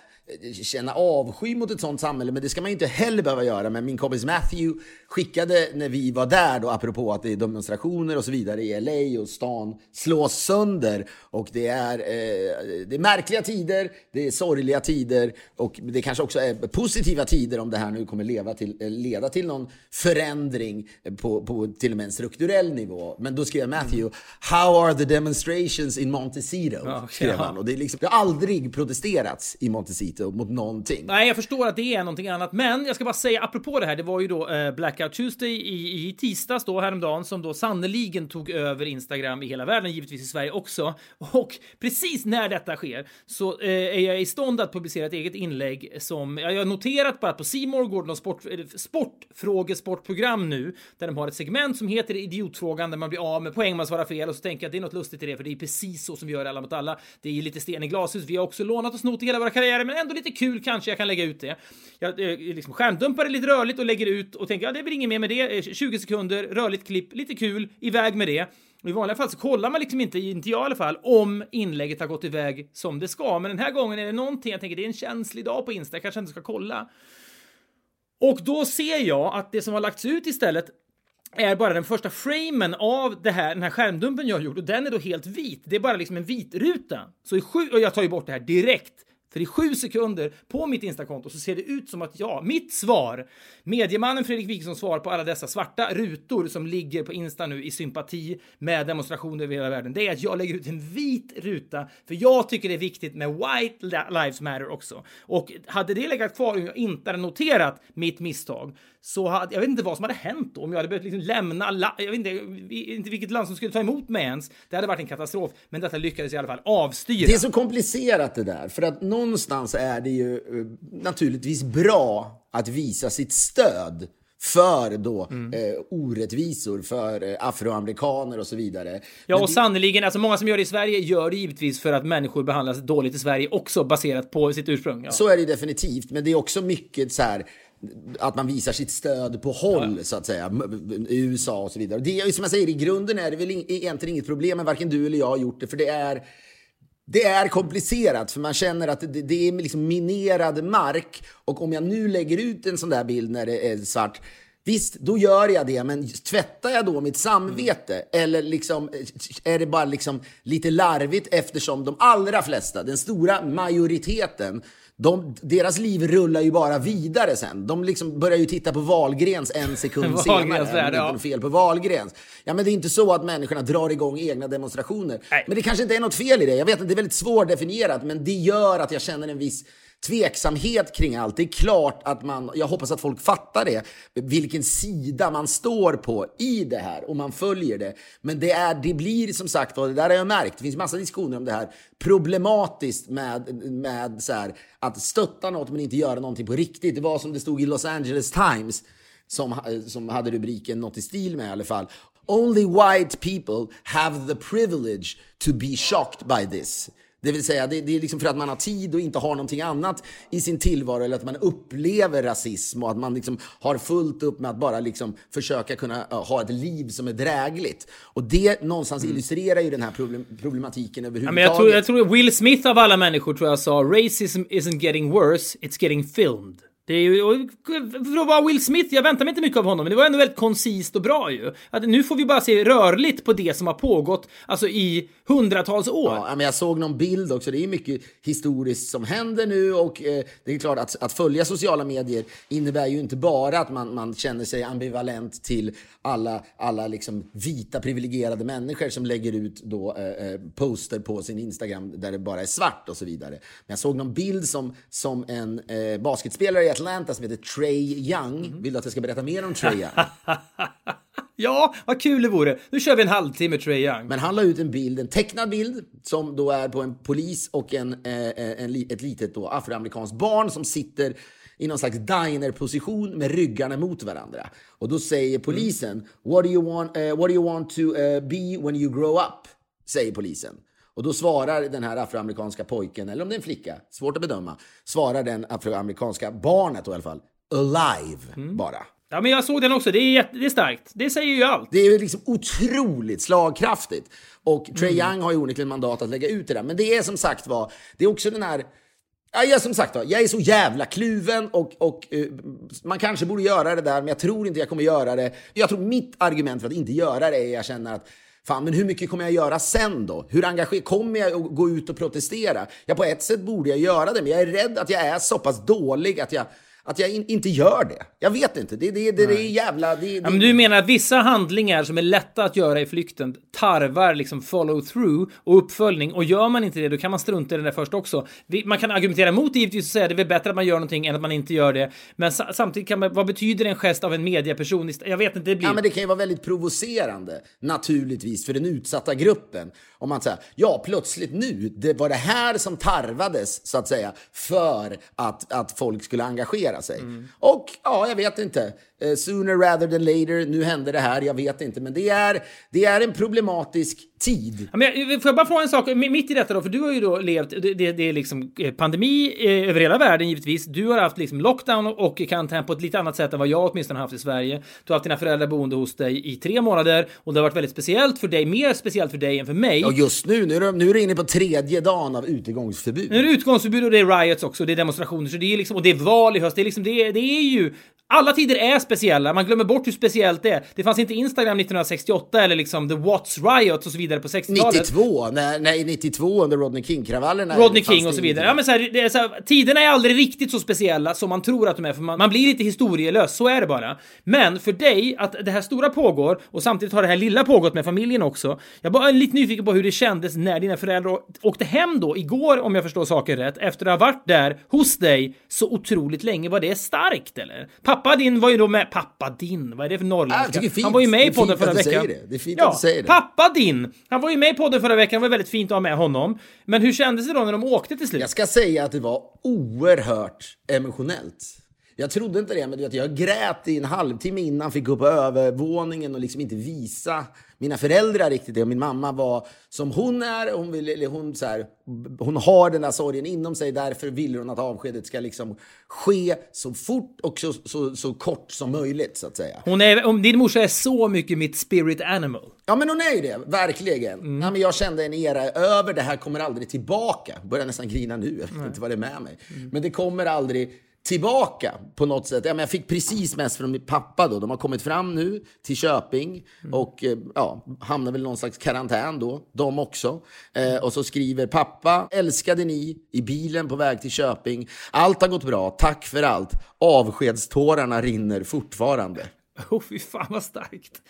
känna avsky mot ett sånt samhälle, men det ska man ju inte heller behöva göra. Men min kompis Matthew skickade när vi var där, då, apropå att det är demonstrationer och så vidare i LA och stan slås sönder. Och det är, eh, det är märkliga tider, det är sorgliga tider och det kanske också är positiva tider om det här nu kommer leva till, leda till någon förändring på, på till och med en strukturell nivå. Men då skrev Matthew, How are the demonstrations in Montecito? Skrev han. Och det, är liksom, det har aldrig protesterats i Montecito mot någonting. Nej, jag förstår att det är någonting annat, men jag ska bara säga apropå det här. Det var ju då eh, Blackout Tuesday i, i tisdags då häromdagen som då sannoliken tog över Instagram i hela världen, givetvis i Sverige också. Och precis när detta sker så eh, är jag i stånd att publicera ett eget inlägg som jag har noterat bara på Simor går det sport, eh, sportfrågesportprogram nu där de har ett segment som heter Idiotfrågan där man blir av med poäng om man svarar fel och så tänker jag att det är något lustigt i det för det är precis så som vi gör Alla mot alla. Det är ju lite sten i glashus. Vi har också lånat och snott i hela våra karriärer men ändå lite kul kanske jag kan lägga ut det. Jag eh, liksom skärmdumpar det lite rörligt och lägger ut och tänker ja, det blir inget mer med det. Eh, 20 sekunder, rörligt klipp, lite kul, iväg med det. I vanliga fall så kollar man liksom inte, inte jag i alla fall, om inlägget har gått iväg som det ska. Men den här gången är det någonting jag tänker, det är en känslig dag på Insta, jag kanske inte ska kolla. Och då ser jag att det som har lagts ut istället är bara den första framen av det här, den här skärmdumpen jag har gjort och den är då helt vit. Det är bara liksom en vit ruta. Så i sju, och jag tar ju bort det här direkt. För i sju sekunder på mitt Instakonto så ser det ut som att jag, mitt svar, mediemannen Fredrik Wikingsson svar på alla dessa svarta rutor som ligger på Insta nu i sympati med demonstrationer över hela världen, det är att jag lägger ut en vit ruta för jag tycker det är viktigt med White Lives Matter också. Och hade det legat kvar om jag inte hade noterat mitt misstag så hade jag vet inte vad som hade hänt då, om jag hade behövt liksom lämna, la, jag vet inte, inte vilket land som skulle ta emot mig ens. Det hade varit en katastrof, men detta lyckades i alla fall avstyra. Det är så komplicerat det där, för att någonstans är det ju eh, naturligtvis bra att visa sitt stöd för då Mm. eh, orättvisor för eh, afroamerikaner och så vidare. Ja, Men och det- sannoliken, alltså många som gör det i Sverige gör det givetvis för att människor behandlas dåligt i Sverige också baserat på sitt ursprung. Ja. Så är det definitivt, men det är också mycket så här att man visar sitt stöd på håll, så att säga, USA och så vidare. Det är som jag säger, i grunden är det väl egentligen inget problem, men varken du eller jag har gjort det, för det är det är komplicerat för man känner att det, det är liksom minerad mark och om jag nu lägger ut en sån där bild när det är svart Visst, då gör jag det, men tvättar jag då mitt samvete? Eller liksom, är det bara liksom lite larvigt eftersom de allra flesta, den stora majoriteten, De, deras liv rullar ju bara vidare sen. De liksom börjar ju titta på Wahlgrens en sekund senare. Det är ja. fel på Wahlgrens. Ja, men det är inte så att människorna drar igång egna demonstrationer. Nej. Men det kanske inte är något fel i det. Jag vet att det är väldigt svårdefinierat, men det gör att jag känner en viss tveksamhet kring allt. Det är klart att man, jag hoppas att folk fattar det, vilken sida man står på i det här och man följer det. Men det, är, det blir som sagt, och det där har jag märkt, det finns massa diskussioner om det här, problematiskt med, med så här, att stötta något men inte göra någonting på riktigt. Det var som det stod i Los Angeles Times, som, som hade rubriken något i stil med i alla fall. Only white people have the privilege to be shocked by this. Det vill säga, det, det, är liksom för att man har tid och inte har någonting annat i sin tillvaro eller att man upplever rasism och att man liksom har fullt upp med att bara liksom försöka kunna ha ett liv som är drägligt. Och det någonstans mm. illustrerar ju den här problem, problematiken överhuvudtaget. Ja, men jag, tror, jag tror Will Smith av alla människor tror jag sa racism isn't getting worse, it's getting filmed. Det är ju, för att vara Will Smith, jag väntar mig inte mycket av honom, men det var ändå väldigt koncist och bra ju. Att nu får vi bara se rörligt på det som har pågått, alltså i hundratals år. Ja, men jag såg någon bild också, det är mycket historiskt som händer nu och eh, det är klart att, att följa sociala medier innebär ju inte bara att man, man känner sig ambivalent till alla, alla liksom vita privilegierade människor som lägger ut då eh, eh poster på sin Instagram där det bara är svart och så vidare. Men jag såg någon bild som, som en eh, basketspelare Atlanta som heter Trey Young. Mm. Vill du att jag ska berätta mer om Trey Young? ja, vad kul det vore. Nu kör vi en halvtimme Trey Young. Men han la ut en bild, en tecknad bild, som då är på en polis och en, eh, eh en, ett litet då afroamerikanskt barn som sitter i någon slags diner-position med ryggarna mot varandra. Och då säger polisen, mm. what, do you want, uh, what do you want to uh, be when you grow up? Säger polisen. Och då svarar den här afroamerikanska pojken, eller om det är en flicka, svårt att bedöma, svarar den afroamerikanska barnet då i alla fall, alive mm. bara. Ja, men jag såg den också. Det är, det är starkt. Det säger ju allt. Det är liksom otroligt slagkraftigt. Och Trey mm. Young har ju onekligen mandat att lägga ut det där. Men det är som sagt var, det är också den här Ja, jag, som sagt, jag är så jävla kluven och, och uh, man kanske borde göra det där, men jag tror inte jag kommer göra det. Jag tror mitt argument för att inte göra det är att jag känner att Fan, men hur mycket kommer jag göra sen då? Hur engagerad kommer jag att gå ut och protestera? Ja, på ett sätt borde jag göra det, men jag är rädd att jag är så pass dålig att jag att jag in, inte gör det. Jag vet inte. Det, det, det, det är jävla... Det, ja, men du menar att vissa handlingar som är lätta att göra i flykten tarvar liksom follow through och uppföljning och gör man inte det då kan man strunta i det där först också. Man kan argumentera emot det givetvis och säga att det är väl bättre att man gör någonting än att man inte gör det. Men samtidigt kan man, vad betyder en gest av en mediaperson? Jag vet inte, det blir... Ja, men det kan ju vara väldigt provocerande naturligtvis för den utsatta gruppen. Om man säger, ja plötsligt nu, det var det här som tarvades så att säga för att, att folk skulle engagera sig. Mm. Och ja, jag vet inte. Uh, sooner rather than later, nu hände det här, jag vet inte. Men det är, det är en problematisk tid. Ja, men får jag bara fråga en sak mitt i detta då? För du har ju då levt, det, det, det är liksom eh, pandemi eh, över hela världen givetvis. Du har haft liksom lockdown och karantän på ett lite annat sätt än vad jag åtminstone haft i Sverige. Du har haft dina föräldrar boende hos dig i tre månader och det har varit väldigt speciellt för dig, mer speciellt för dig än för mig. Och just nu, nu är, du, nu är du inne på tredje dagen av utegångsförbud. Nu är det utgångsförbud och det är riots också, det är demonstrationer, så det är liksom, och det är val i höst. Det är liksom, det det är ju alla tider är speciella, man glömmer bort hur speciellt det är. Det fanns inte Instagram 1968 eller liksom the What's Riot och så vidare på 60-talet. 92, nej, nej 92 under Rodney King-kravallerna. Rodney King och så vidare. Ja, men så här, är så här, tiderna är aldrig riktigt så speciella som man tror att de är, för man, man blir lite historielös, så är det bara. Men för dig, att det här stora pågår och samtidigt har det här lilla pågått med familjen också. Jag bara är lite nyfiken på hur det kändes när dina föräldrar åkte hem då, igår om jag förstår saker rätt, efter att ha varit där hos dig så otroligt länge. Var det starkt eller? Pappa din var ju då med... Pappa din? Vad är det för norrländska? Ah, han var ju med i podden förra veckan. Det. det är fint ja, att du säger det. Pappa din! Han var ju med i podden förra veckan. Det var väldigt fint att ha med honom. Men hur kändes det då när de åkte till slut? Jag ska säga att det var oerhört emotionellt. Jag trodde inte det, men du vet, jag grät i en halvtimme innan, fick gå på övervåningen och liksom inte visa mina föräldrar riktigt det. Och min mamma var som hon är. Hon, vill, hon, så här, hon har den där sorgen inom sig. Därför vill hon att avskedet ska liksom ske så fort och så, så, så kort som möjligt. så att säga. Hon är, din morsa är så mycket mitt spirit animal. Ja, men hon är ju det. Verkligen. Mm. Ja, men jag kände en era över. Det här kommer aldrig tillbaka. Börjar nästan grina nu. Jag vet inte vad det är med mig. Mm. Men det kommer aldrig tillbaka på något sätt. Ja, men jag fick precis mest från min pappa då. De har kommit fram nu till Köping och eh, ja, hamnar väl i någon slags karantän då, de också. Eh, och så skriver pappa, älskade ni i bilen på väg till Köping. Allt har gått bra, tack för allt. Avskedstårarna rinner fortfarande. Oh, fy fan vad starkt.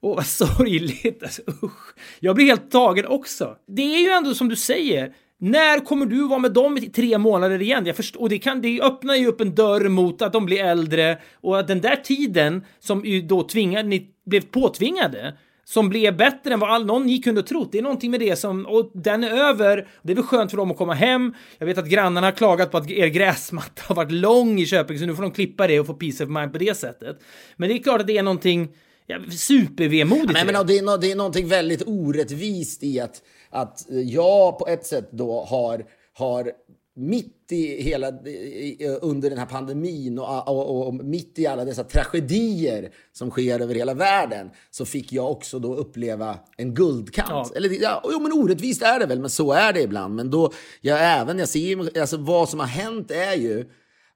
Åh, oh, vad sorgligt. Alltså, usch. Jag blir helt tagen också. Det är ju ändå som du säger, när kommer du vara med dem i tre månader igen? Jag förstår, och det, kan, det öppnar ju upp en dörr mot att de blir äldre och att den där tiden som ju då tvingade, ni blev påtvingade som blev bättre än vad all, någon ni kunde trott. Det är någonting med det som, och den är över. Det är väl skönt för dem att komma hem. Jag vet att grannarna har klagat på att er gräsmatta har varit lång i Köping, så nu får de klippa det och få peace of mind på det sättet. Men det är klart att det är någonting ja, super-vemodigt. Ja, men, det, är, det är någonting väldigt orättvist i att, att jag på ett sätt då har, har mitt i hela, under den här pandemin och, och, och, mitt i alla dessa tragedier som sker över hela världen så fick jag också då uppleva en guldkant. Ja. Eller, ja, jo, men orättvist är det väl, men så är det ibland. Men då, jag även, jag ser alltså vad som har hänt är ju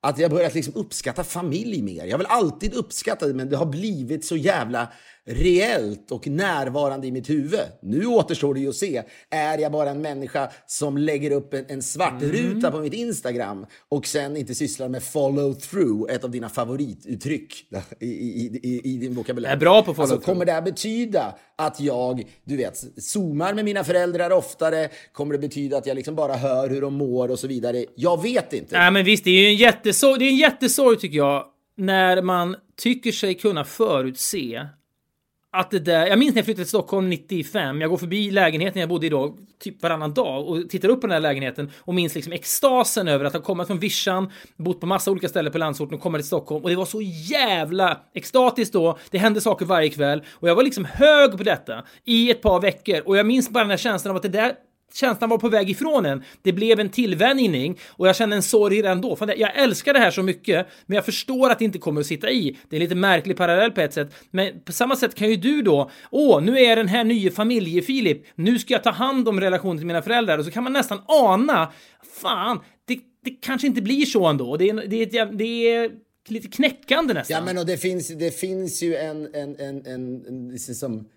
att jag börjat liksom uppskatta familj mer. Jag har väl alltid uppskattat det, men det har blivit så jävla reellt och närvarande i mitt huvud. Nu återstår det ju att se. Är jag bara en människa som lägger upp en, en svart mm. ruta på mitt Instagram och sen inte sysslar med follow through, ett av dina favorituttryck i, i, i, i din vokabulär. Jag är bra på follow alltså. Kommer det här betyda att jag, du vet, zoomar med mina föräldrar oftare? Kommer det betyda att jag liksom bara hör hur de mår och så vidare? Jag vet inte. Nej, men visst, det är ju en jättesorg, det är en jättesorg tycker jag, när man tycker sig kunna förutse att det där, jag minns när jag flyttade till Stockholm 95. Jag går förbi lägenheten jag bodde i då typ varannan dag och tittar upp på den här lägenheten och minns liksom extasen över att ha kommit från Vischan, bott på massa olika ställen på landsorten och kommit till Stockholm och det var så jävla extatiskt då. Det hände saker varje kväll och jag var liksom hög på detta i ett par veckor och jag minns bara den här känslan av att det där känslan var på väg ifrån en. Det blev en tillvänjning och jag kände en sorg redan då. Jag älskar det här så mycket, men jag förstår att det inte kommer att sitta i. Det är en lite märklig parallell på ett sätt, men på samma sätt kan ju du då, åh, nu är den här nya familje-Filip, nu ska jag ta hand om relationen till mina föräldrar och så kan man nästan ana, fan, det, det kanske inte blir så ändå. Det är, det är, det är lite knäckande nästan. Ja, men och det finns, det finns ju en, en, en, en, en liksom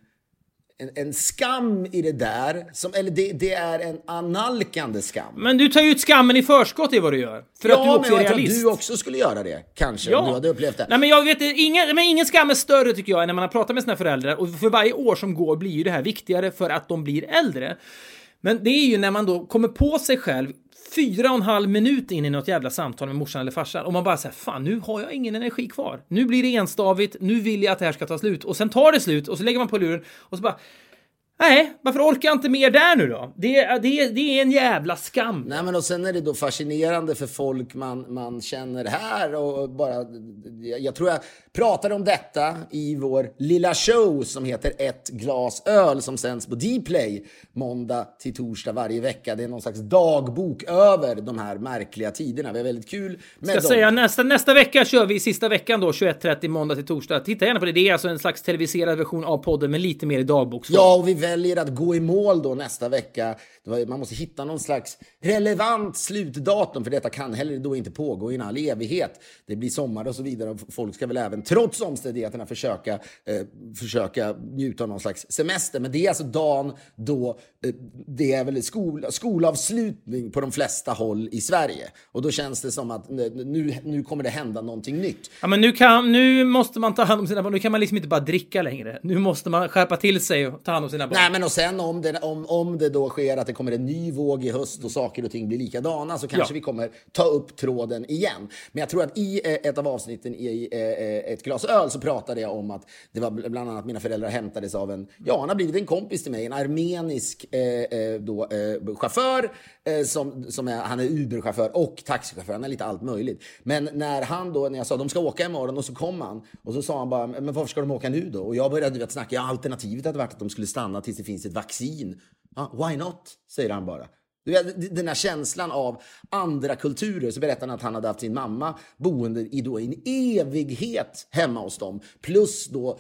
en, en, skam i det där. Som, eller det, det, är en analkande skam. Men du tar ju ut skammen i förskott i vad du gör. För ja, att du också men är realist. att du också skulle göra det. Kanske, ja. om du hade upplevt det. Nej, men jag vet ingen, men ingen skam är större tycker jag än när man har pratat med sina föräldrar. Och för varje år som går blir ju det här viktigare för att de blir äldre. Men det är ju när man då kommer på sig själv fyra och en halv minut in i något jävla samtal med morsan eller farsan. Och man bara säger fan nu har jag ingen energi kvar. Nu blir det enstavigt, nu vill jag att det här ska ta slut. Och sen tar det slut och så lägger man på luren och så bara Nej, varför orkar jag inte mer där nu då? Det, det, det är en jävla skam. Nej, men och sen är det då fascinerande för folk man, man känner här och bara... Jag tror jag pratade om detta i vår lilla show som heter Ett glas öl som sänds på Dplay måndag till torsdag varje vecka. Det är någon slags dagbok över de här märkliga tiderna. Vi har väldigt kul med Ska dem. säga nästa, nästa vecka kör vi sista veckan då 21.30 måndag till torsdag. Titta gärna på det. Det är alltså en slags televiserad version av podden med lite mer i dagboksform. Ja, och vi väljer att gå i mål då nästa vecka. Man måste hitta någon slags relevant slutdatum för detta kan heller då inte pågå i en all evighet. Det blir sommar och så vidare och folk ska väl även trots omständigheterna försöka, eh, försöka njuta av någon slags semester. Men det är alltså dagen då eh, det är väl skol, skolavslutning på de flesta håll i Sverige. Och då känns det som att nu, nu kommer det hända någonting nytt. Ja, men nu, kan, nu måste man ta hand om sina barn. Nu kan man liksom inte bara dricka längre. Nu måste man skärpa till sig och ta hand om sina barn. Nej, men och sen om det, om, om det då sker att det kommer en ny våg i höst och saker och ting blir likadana så kanske ja. vi kommer ta upp tråden igen. Men jag tror att i eh, ett av avsnitten i eh, ett glas öl så pratade jag om att det var bland annat mina föräldrar hämtades av en, ja han har blivit en kompis till mig, en armenisk eh, då, eh, chaufför eh, som, som är, han är Uber-chaufför och taxichaufför, han är lite allt möjligt. Men när han då, när jag sa de ska åka imorgon och så kom han och så sa han bara, men varför ska de åka nu då? Och jag började vet, snacka, ja, alternativet hade varit att de skulle stanna tills det finns ett vaccin. Ah, why not? säger han bara. Den här känslan av andra kulturer. Så berättade han att han hade haft sin mamma boende i då en evighet hemma hos dem. Plus då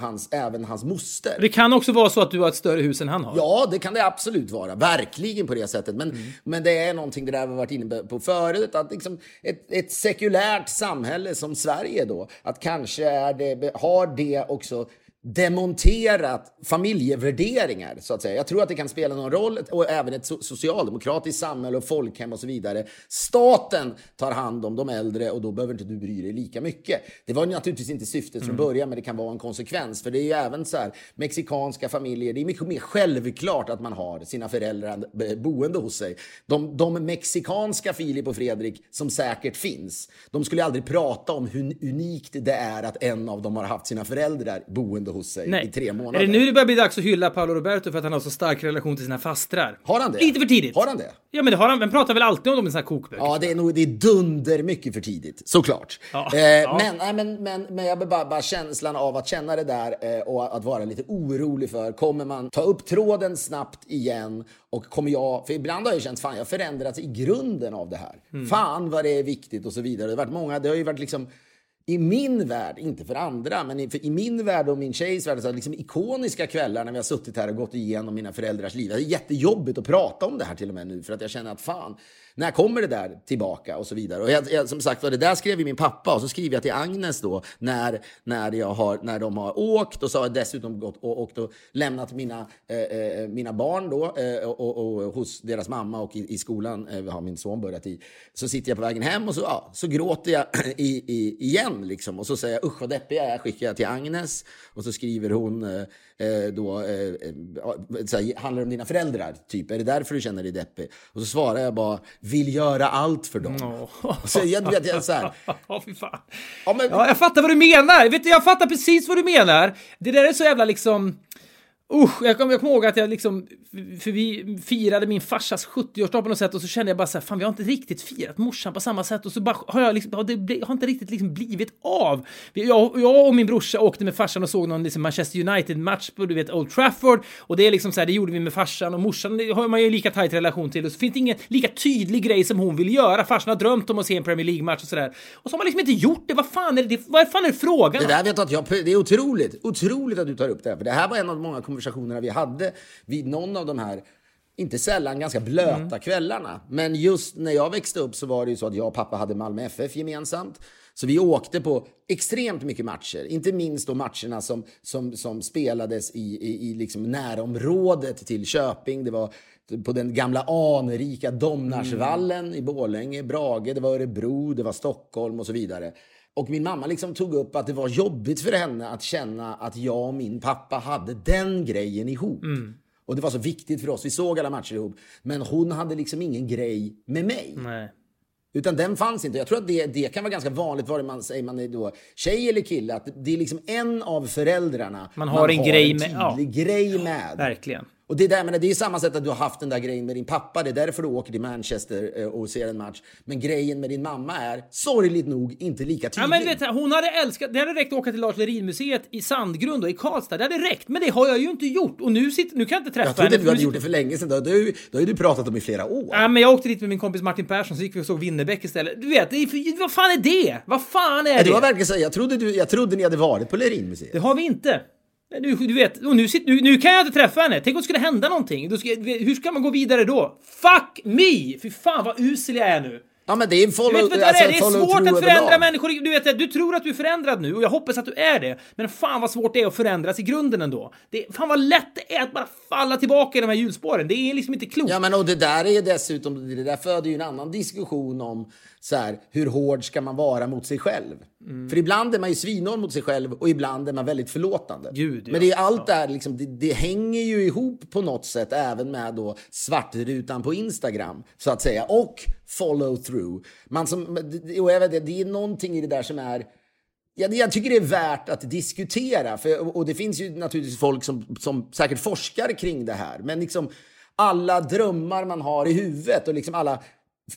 hans, även hans moster. Det kan också vara så att du har ett större hus än han har. Ja, det kan det absolut vara. Verkligen på det sättet. Men, mm. men det är någonting det där vi varit inne på förut. Att liksom ett, ett sekulärt samhälle som Sverige då. Att kanske är det, har det också demonterat familjevärderingar, så att säga. Jag tror att det kan spela någon roll, och även ett socialdemokratiskt samhälle och folkhem och så vidare. Staten tar hand om de äldre och då behöver inte du bry dig lika mycket. Det var naturligtvis inte syftet från mm. början, men det kan vara en konsekvens. För det är ju även så här, mexikanska familjer, det är mycket mer självklart att man har sina föräldrar boende hos sig. De, de mexikanska Filip och Fredrik, som säkert finns, de skulle aldrig prata om hur unikt det är att en av dem har haft sina föräldrar boende bodde hos sig Nej. i tre månader. Är det nu det börjar bli dags att hylla Paolo Roberto för att han har så stark relation till sina fastrar? Har han det? Lite för tidigt. Har han det? Ja, men det har han. Men pratar väl alltid om dem i sina kokböcker? Ja, det är nog det är dunder mycket för tidigt, såklart. Ja. Eh, ja. Men, nej, men, men, men jag bara, bara känslan av att känna det där eh, och att vara lite orolig för, kommer man ta upp tråden snabbt igen och kommer jag, för ibland har jag känt fan jag förändrats i grunden av det här. Mm. Fan vad det är viktigt och så vidare. Det har varit många, det har ju varit liksom i min värld, inte för andra, men i, för i min värld och min tjejs värld, så liksom ikoniska kvällar när vi har suttit här och gått igenom mina föräldrars liv. Det är jättejobbigt att prata om det här till och med nu, för att jag känner att fan, när kommer det där tillbaka och så vidare. Och jag, jag, som sagt det där skrev ju min pappa och så skriver jag till Agnes då när, när, jag har, när de har åkt och så har jag dessutom gått och, åkt och lämnat mina, eh, eh mina barn då eh, och, och, och, hos deras mamma och i, i skolan eh, har min son börjat i. Så sitter jag på vägen hem och så, ja, så gråter jag i, i, igen liksom och så säger jag usch vad deppig jag är, skickar jag till Agnes och så skriver hon eh, eh då, eh, eh handlar det om dina föräldrar? Typ, är det därför du känner dig deppig? Och så svarar jag bara, vill göra allt för dem. Oh. Så jag, vet, jag, så här, oh, fy fan. Ja, men, ja, jag fattar vad du menar. Vet du, jag fattar precis vad du menar. Det där är så jävla liksom... Usch, jag kommer ihåg att jag liksom, för vi firade min farsas 70-årsdag på något sätt och så kände jag bara så här, fan vi har inte riktigt firat morsan på samma sätt och så bara har jag liksom, har det har inte riktigt liksom blivit av. Jag, jag och min brorsa åkte med farsan och såg någon liksom Manchester United-match på du vet Old Trafford och det är liksom så här, det gjorde vi med farsan och morsan det har man ju lika tajt relation till och så finns det ingen lika tydlig grej som hon vill göra. Farsan har drömt om att se en Premier League-match och sådär. Och så har man liksom inte gjort det. Vad fan är det? Vad fan är frågan? Det där vet att jag, det är otroligt, otroligt att du tar upp det här, för det här var en av många konversationerna vi hade vid någon av de här inte sällan ganska blöta mm. kvällarna. Men just när jag växte upp så var det ju så att jag och pappa hade Malmö FF gemensamt. Så vi åkte på extremt mycket matcher, inte minst då matcherna som, som, som spelades i, i, i liksom närområdet till Köping. Det var på den gamla anrika Domnarsvallen mm. i Borlänge, Brage, det var Örebro, det var Stockholm och så vidare. Och min mamma liksom tog upp att det var jobbigt för henne att känna att jag och min pappa hade den grejen ihop. Mm. Och det var så viktigt för oss. Vi såg alla matcher ihop. Men hon hade liksom ingen grej med mig. Nej. Utan den fanns inte. Jag tror att det, det kan vara ganska vanligt, vare man säger man är då tjej eller kille, att det är liksom en av föräldrarna man har man en, har grej, en tydlig med, ja. grej med. Verkligen. Och det, där, men det är samma sätt att du har haft den där grejen med din pappa. Det är därför du åker till Manchester eh, och ser en match. Men grejen med din mamma är, sorgligt nog, inte lika tydlig. Ja, men vet, hon hade älskat... Det hade räckt att åka till Lars Lerin-museet i Sandgrund och i Karlstad. Det hade räckt. Men det har jag ju inte gjort. Och nu, sitter, nu kan jag inte träffa henne. Jag trodde du hade gjort det för länge sedan. Det har du, det har ju du pratat om i flera år. Ja, men jag åkte dit med min kompis Martin Persson, så gick vi och såg Winnerbäck istället. Du vet, är, vad fan är det? Vad fan är det? Det var verkligen så. Jag trodde, du, jag trodde ni hade varit på Lerin-museet. Det har vi inte. Du, du vet, och nu, nu, nu kan jag inte träffa henne. Tänk om det skulle hända någonting. Ska, hur ska man gå vidare då? Fuck me! Fy fan vad usel jag är nu. Ja men det är follow, vet, vet alltså, det är? Det är svårt att förändra människor. Du vet, du tror att du är förändrad nu och jag hoppas att du är det. Men fan vad svårt det är att förändras i grunden ändå. Det, fan vad lätt det är att bara falla tillbaka i de här hjulspåren. Det är liksom inte klokt. Ja men och det där är dessutom, det där föder ju en annan diskussion om så här, hur hård ska man vara mot sig själv? Mm. För ibland är man ju svinhård mot sig själv och ibland är man väldigt förlåtande. Gud, ja. Men det är allt ja. där, liksom, det, det, hänger ju ihop på något sätt även med då svartrutan på Instagram så att säga och follow through. Man som, och jag vet, det är någonting i det där som är jag, jag tycker det är värt att diskutera. För, och det finns ju naturligtvis folk som, som säkert forskar kring det här. Men liksom alla drömmar man har i huvudet och liksom alla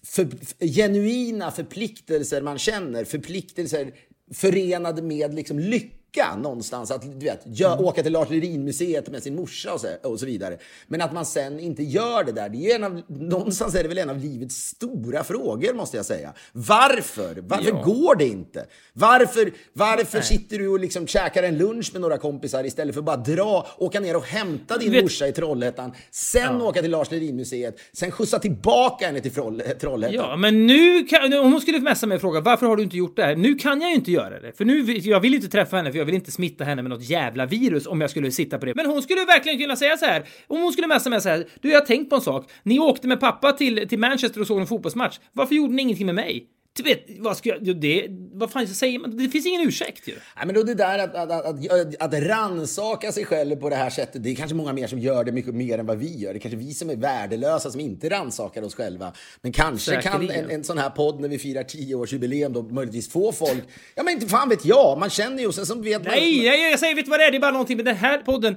för, genuina förpliktelser man känner, förpliktelser förenade med liksom lycka lycka någonstans att du vet, gör, mm. åka till Lars Lerin-museet med sin morsa och så, och så vidare. Men att man sen inte gör det där, det är en av, någonstans är det väl en av livets stora frågor måste jag säga. Varför? Varför ja. går det inte? Varför, varför sitter du och liksom käkar en lunch med några kompisar istället för att bara dra, åka ner och hämta din vet... morsa i Trollhättan, sen ja. åka till Lars Lerin-museet, sen skjutsa tillbaka henne till Trollhättan? Ja, men nu kan, om hon skulle messa mig och fråga varför har du inte gjort det här? Nu kan jag ju inte göra det, för nu, jag vill inte träffa henne för jag vill inte smitta henne med något jävla virus om jag skulle sitta på det. Men hon skulle verkligen kunna säga så här, om hon skulle messa mig så här, du jag har tänkt på en sak, ni åkte med pappa till, till Manchester och såg en fotbollsmatch, varför gjorde ni ingenting med mig? Du vet, vad ska jag... Det, vad fan säger man? Det finns ingen ursäkt ju. Nej, men då det där att, att, att, att, att ransaka sig själv på det här sättet, det är kanske många mer som gör det mycket mer än vad vi gör. Det är kanske vi som är värdelösa som inte ransakar oss själva. Men kanske Säkerligen. kan en, en sån här podd när vi firar tioårsjubileum då möjligtvis få folk... Ja, men inte fan vet jag. Man känner ju och sen så vet man... Nej, jag, jag säger, vet vad det är? Det är bara någonting med den här podden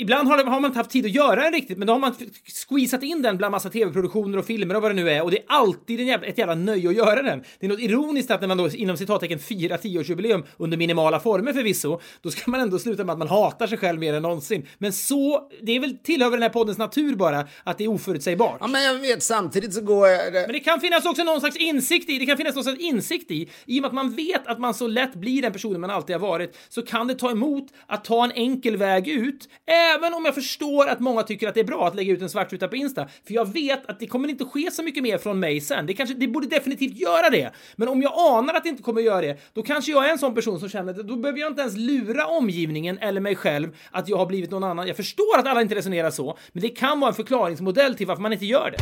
Ibland har, har, man inte haft tid att göra den riktigt, men då har man squeezat in den bland massa tv-produktioner och filmer och vad det nu är. Och det är alltid en jävla, ett jävla nöje att göra den. Det är något ironiskt att när man då inom citattecken firar tioårsjubileum under minimala former förvisso, då ska man ändå sluta med att man hatar sig själv mer än någonsin. Men så, det är väl tillhör den här poddens natur bara, att det är oförutsägbart. Ja, men jag vet, samtidigt så går jag... Men det kan finnas också någon slags insikt i, det kan finnas någon slags insikt i, i och med att man vet att man så lätt blir den personen man alltid har varit, så kan det ta emot att ta en enkel väg ut, Även om jag förstår att många tycker att det är bra att lägga ut en svartruta på Insta, för jag vet att det kommer inte ske så mycket mer från mig sen. Det kanske, det borde definitivt göra det. Men om jag anar att det inte kommer göra det, då kanske jag är en sån person som känner att då behöver jag inte ens lura omgivningen eller mig själv att jag har blivit någon annan. Jag förstår att alla inte resonerar så, men det kan vara en förklaringsmodell till varför man inte gör det.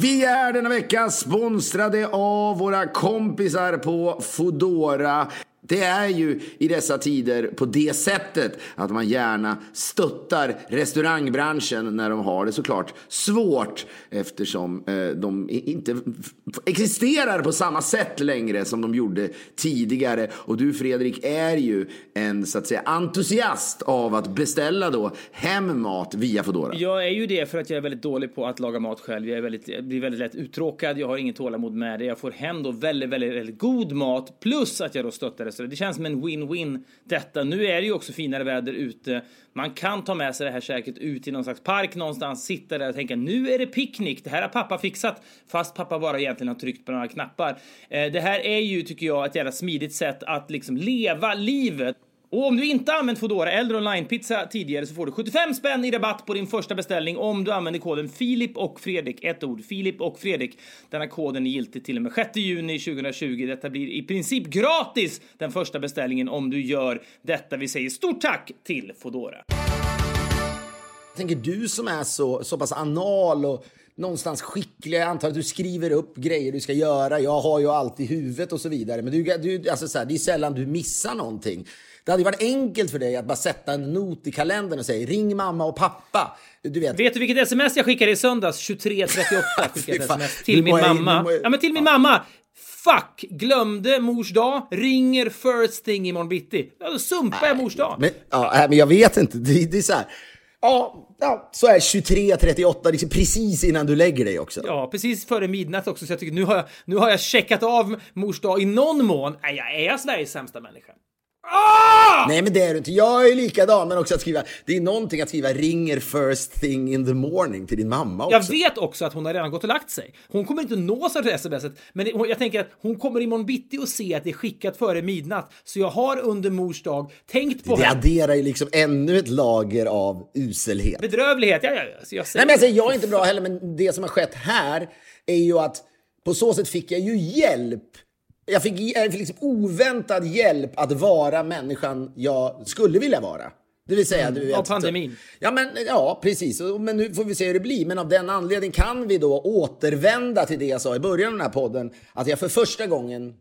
Vi är denna vecka sponsrade av våra kompisar på Fodora. Det är ju i dessa tider på det sättet att man gärna stöttar restaurangbranschen när de har det såklart svårt eftersom eh, de inte existerar på samma sätt längre som de gjorde tidigare. Och du Fredrik är ju en så att säga entusiast av att beställa då hem mat via Foodora. Jag är ju det för att jag är väldigt dålig på att laga mat själv. Jag, är väldigt, jag blir väldigt lätt uttråkad. Jag har inget tålamod med det. Jag får hem då väldigt, väldigt, väldigt god mat plus att jag då stöttar restaurang. Det känns som en win-win detta. Nu är det ju också finare väder ute. Man kan ta med sig det här käket ut i någon slags park någonstans, sitta där och tänka nu är det picknick. Det här har pappa fixat, fast pappa bara egentligen har tryckt på några knappar. Eh, det här är ju, tycker jag, ett jävla smidigt sätt att liksom leva livet. Och om du inte använt Foodora eller onlinepizza tidigare så får du 75 spänn i rabatt på din första beställning om du använder koden Filip och Fredrik. Ett ord, Filip och Fredrik. Denna koden är giltig till och med 6 juni 2020. Detta blir i princip gratis den första beställningen om du gör detta. Vi säger stort tack till Foodora. Jag tänker du som är så, så pass anal och någonstans skicklig. Jag antar att du skriver upp grejer du ska göra. Jag har ju allt i huvudet och så vidare. Men du, du, alltså så här, det är sällan du missar någonting. Det hade varit enkelt för dig att bara sätta en not i kalendern och säga ring mamma och pappa. Du vet. vet du vilket sms jag skickade i söndags? 23.38 skickade jag sms till min mamma. Ja, men till min mamma. Fuck! Glömde mors dag, ringer first thing imorgon bitti. Då sumpar jag mors dag. Men, ja, men jag vet inte. Det, det är så här. Ja, ja, så är 23.38, liksom precis innan du lägger dig också. Ja, precis före midnatt också, så jag tycker nu har jag, nu har jag checkat av mors dag i någon mån. Nej, jag är Sveriges sämsta människa? Ah! Nej men det är du inte. Jag är likadan. Men också att skriva, det är någonting att skriva ringer first thing in the morning till din mamma också. Jag vet också att hon har redan gått och lagt sig. Hon kommer inte nås av det smset. Men jag tänker att hon kommer imorgon bitti och se att det är skickat före midnatt. Så jag har under mors dag tänkt på Det henne. adderar ju liksom ännu ett lager av uselhet. Bedrövlighet, ja, ja, ja. Så jag säger... Nej men alltså, jag är inte bra heller, men det som har skett här är ju att på så sätt fick jag ju hjälp jag fick, jag fick liksom oväntad hjälp att vara människan jag skulle vilja vara. Det vill säga, mm, du vet, av pandemin. Ja, men, ja, precis. Men nu får vi se hur det blir. Men av den anledningen kan vi då återvända till det jag sa i början av den här podden. Att jag för första gången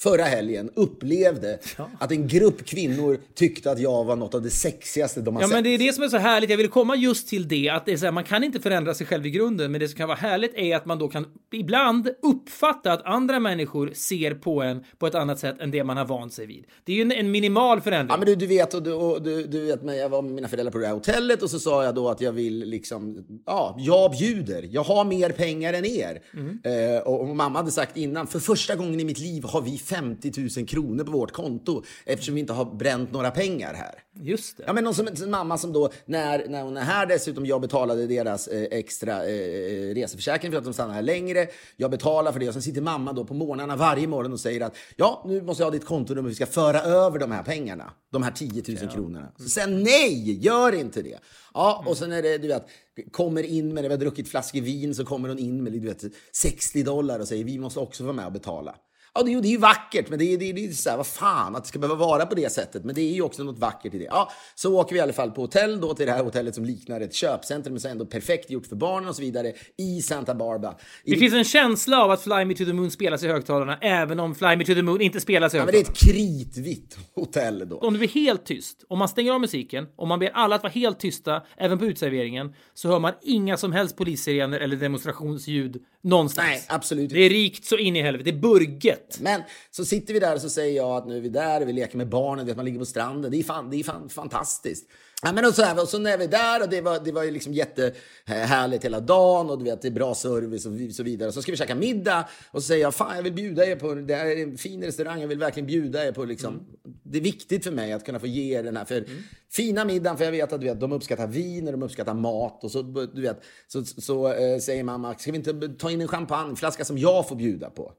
förra helgen upplevde ja. att en grupp kvinnor tyckte att jag var något av det sexigaste de har ja, sett. Men det är det som är så härligt. Jag vill komma just till det att det är så här, man kan inte förändra sig själv i grunden, men det som kan vara härligt är att man då kan ibland uppfatta att andra människor ser på en på ett annat sätt än det man har vant sig vid. Det är ju en, en minimal förändring. Ja, men du, du vet, och du, och du, du vet, men jag var med mina föräldrar på det här hotellet och så sa jag då att jag vill liksom, ja, jag bjuder. Jag har mer pengar än er. Mm. Eh, och, och mamma hade sagt innan, för första gången i mitt liv har vi 50 000 kronor på vårt konto eftersom vi inte har bränt några pengar här. Just det. Ja, men någon som, en mamma som då, när, när hon är här dessutom, jag betalade deras eh, extra eh, eh, reseförsäkring för att de stannar här längre. Jag betalar för det och sen sitter mamma då på morgnarna varje morgon och säger att ja, nu måste jag ha ditt kontonummer, vi ska föra över de här pengarna. De här 10 000 ja. kronorna. Så sen nej, gör inte det. Ja, och sen är det, du vet, kommer in med det, vi har druckit flaskor vin, så kommer hon in med du vet, 60 dollar och säger vi måste också vara med och betala. Ja, det, det är ju vackert, men det är, det, det är så här, vad fan, att det ska behöva vara på det sättet. Men det är ju också något vackert i det. Ja, så åker vi i alla fall på hotell då till det här hotellet som liknar ett köpcentrum, men så ändå perfekt gjort för barnen och så vidare i Santa Barbara. I det finns en känsla av att Fly Me To The Moon spelas i högtalarna, även om Fly Me To The Moon inte spelas i högtalarna. Ja, men det är ett kritvitt hotell då. Om det blir helt tyst, om man stänger av musiken, om man ber alla att vara helt tysta, även på utserveringen, så hör man inga som helst polissirener eller demonstrationsljud någonstans. Nej, absolut Det är rikt så in i helvete. Det är burget. Men så sitter vi där och så säger jag att nu är vi där och vi leker med barnen, vet, man ligger på stranden. Det är, fan, det är fan fantastiskt. Ja, men och så, här, och så när vi är där och det var, det var ju liksom jättehärligt hela dagen och du vet, det är bra service och så vidare. Så ska vi käka middag och så säger jag fan jag vill bjuda er på, det här är en fin restaurang, jag vill verkligen bjuda er på liksom. Mm. Det är viktigt för mig att kunna få ge er den här för mm. fina middagen för jag vet att du vet, de uppskattar vin och de uppskattar mat och så, du vet, så, så, så äh, säger mamma, ska vi inte ta in en champagneflaska som jag får bjuda på?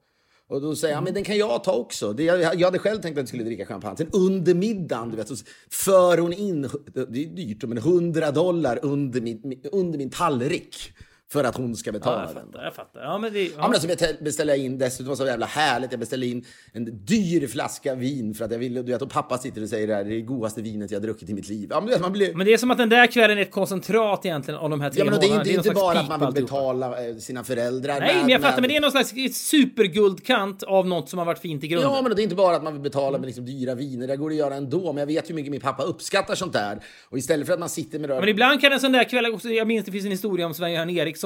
Och då säger han, men den kan jag ta också. Det, jag, jag hade själv tänkt att jag skulle dricka champagne. Sen under middagen, du vet, så för hon in, det är dyrt, men 100 dollar under min, under min tallrik för att hon ska betala ja, jag fattar, den. Jag fattar. Ja, men det, ja. Ja, men alltså beställer jag in, dessutom var så jävla härligt, jag beställde in en dyr flaska vin för att jag ville, du vet, och pappa sitter och säger det här, det är det godaste vinet jag druckit i mitt liv. Ja, men, vet, man blir... men det är som att den där kvällen är ett koncentrat egentligen av de här tre ja, men det är, det är, det är inte bara att man vill betala eh, sina föräldrar. Nej, med, men jag fattar, med... men det är någon slags superguldkant av något som har varit fint i grunden. Ja, men det är inte bara att man vill betala med liksom dyra viner, det går att göra ändå, men jag vet hur mycket min pappa uppskattar sånt där. Och istället för att man sitter med det... Men ibland kan en sån där kväll också, jag minns det finns en historia om Sven-Göran Eriksson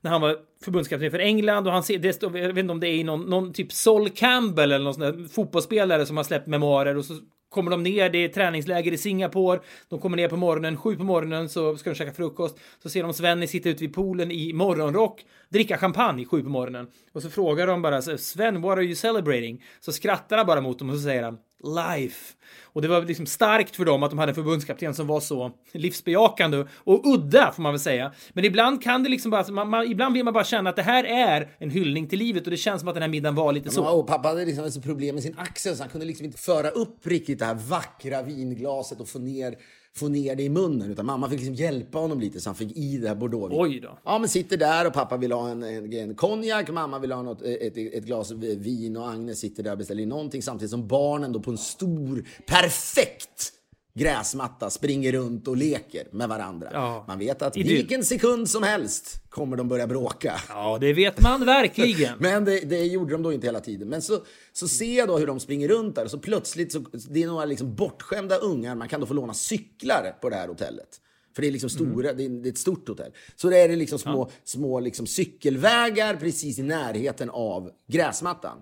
när han var förbundskapten för England och han ser, det står, jag vet inte om det är någon, någon typ Sol Campbell eller någon sån där fotbollsspelare som har släppt memoarer och så kommer de ner, det är träningsläger i Singapore, de kommer ner på morgonen, sju på morgonen så ska de käka frukost, så ser de Svenny sitta ute vid poolen i morgonrock, dricka champagne sju på morgonen och så frågar de bara Sven, what are you celebrating? Så skrattar han bara mot dem och så säger han life. Och det var liksom starkt för dem att de hade en förbundskapten som var så livsbejakande och udda får man väl säga. Men ibland kan det liksom bara, man, man, ibland vill man bara känna att det här är en hyllning till livet och det känns som att den här middagen var lite så. Och pappa hade liksom ett problem med sin axel så han kunde liksom inte föra upp riktigt det här vackra vinglaset och få ner få ner det i munnen. Utan mamma fick liksom hjälpa honom lite så han fick i det här bordeaux. Oj då. Ja, men sitter där och pappa vill ha en, en, en konjak, mamma vill ha något, ett, ett glas vin och Agnes sitter där och beställer in någonting samtidigt som barnen då på en stor, perfekt gräsmatta springer runt och leker med varandra. Ja. Man vet att Idyll. vilken sekund som helst kommer de börja bråka. Ja, det vet man verkligen. Men det, det, gjorde de då inte hela tiden. Men så, så ser jag då hur de springer runt där och så plötsligt så det är några liksom bortskämda ungar. Man kan då få låna cyklar på det här hotellet. För det är liksom stora, mm. det, är, ett stort hotell. Så det är det liksom små, ja. små liksom cykelvägar precis i närheten av gräsmattan.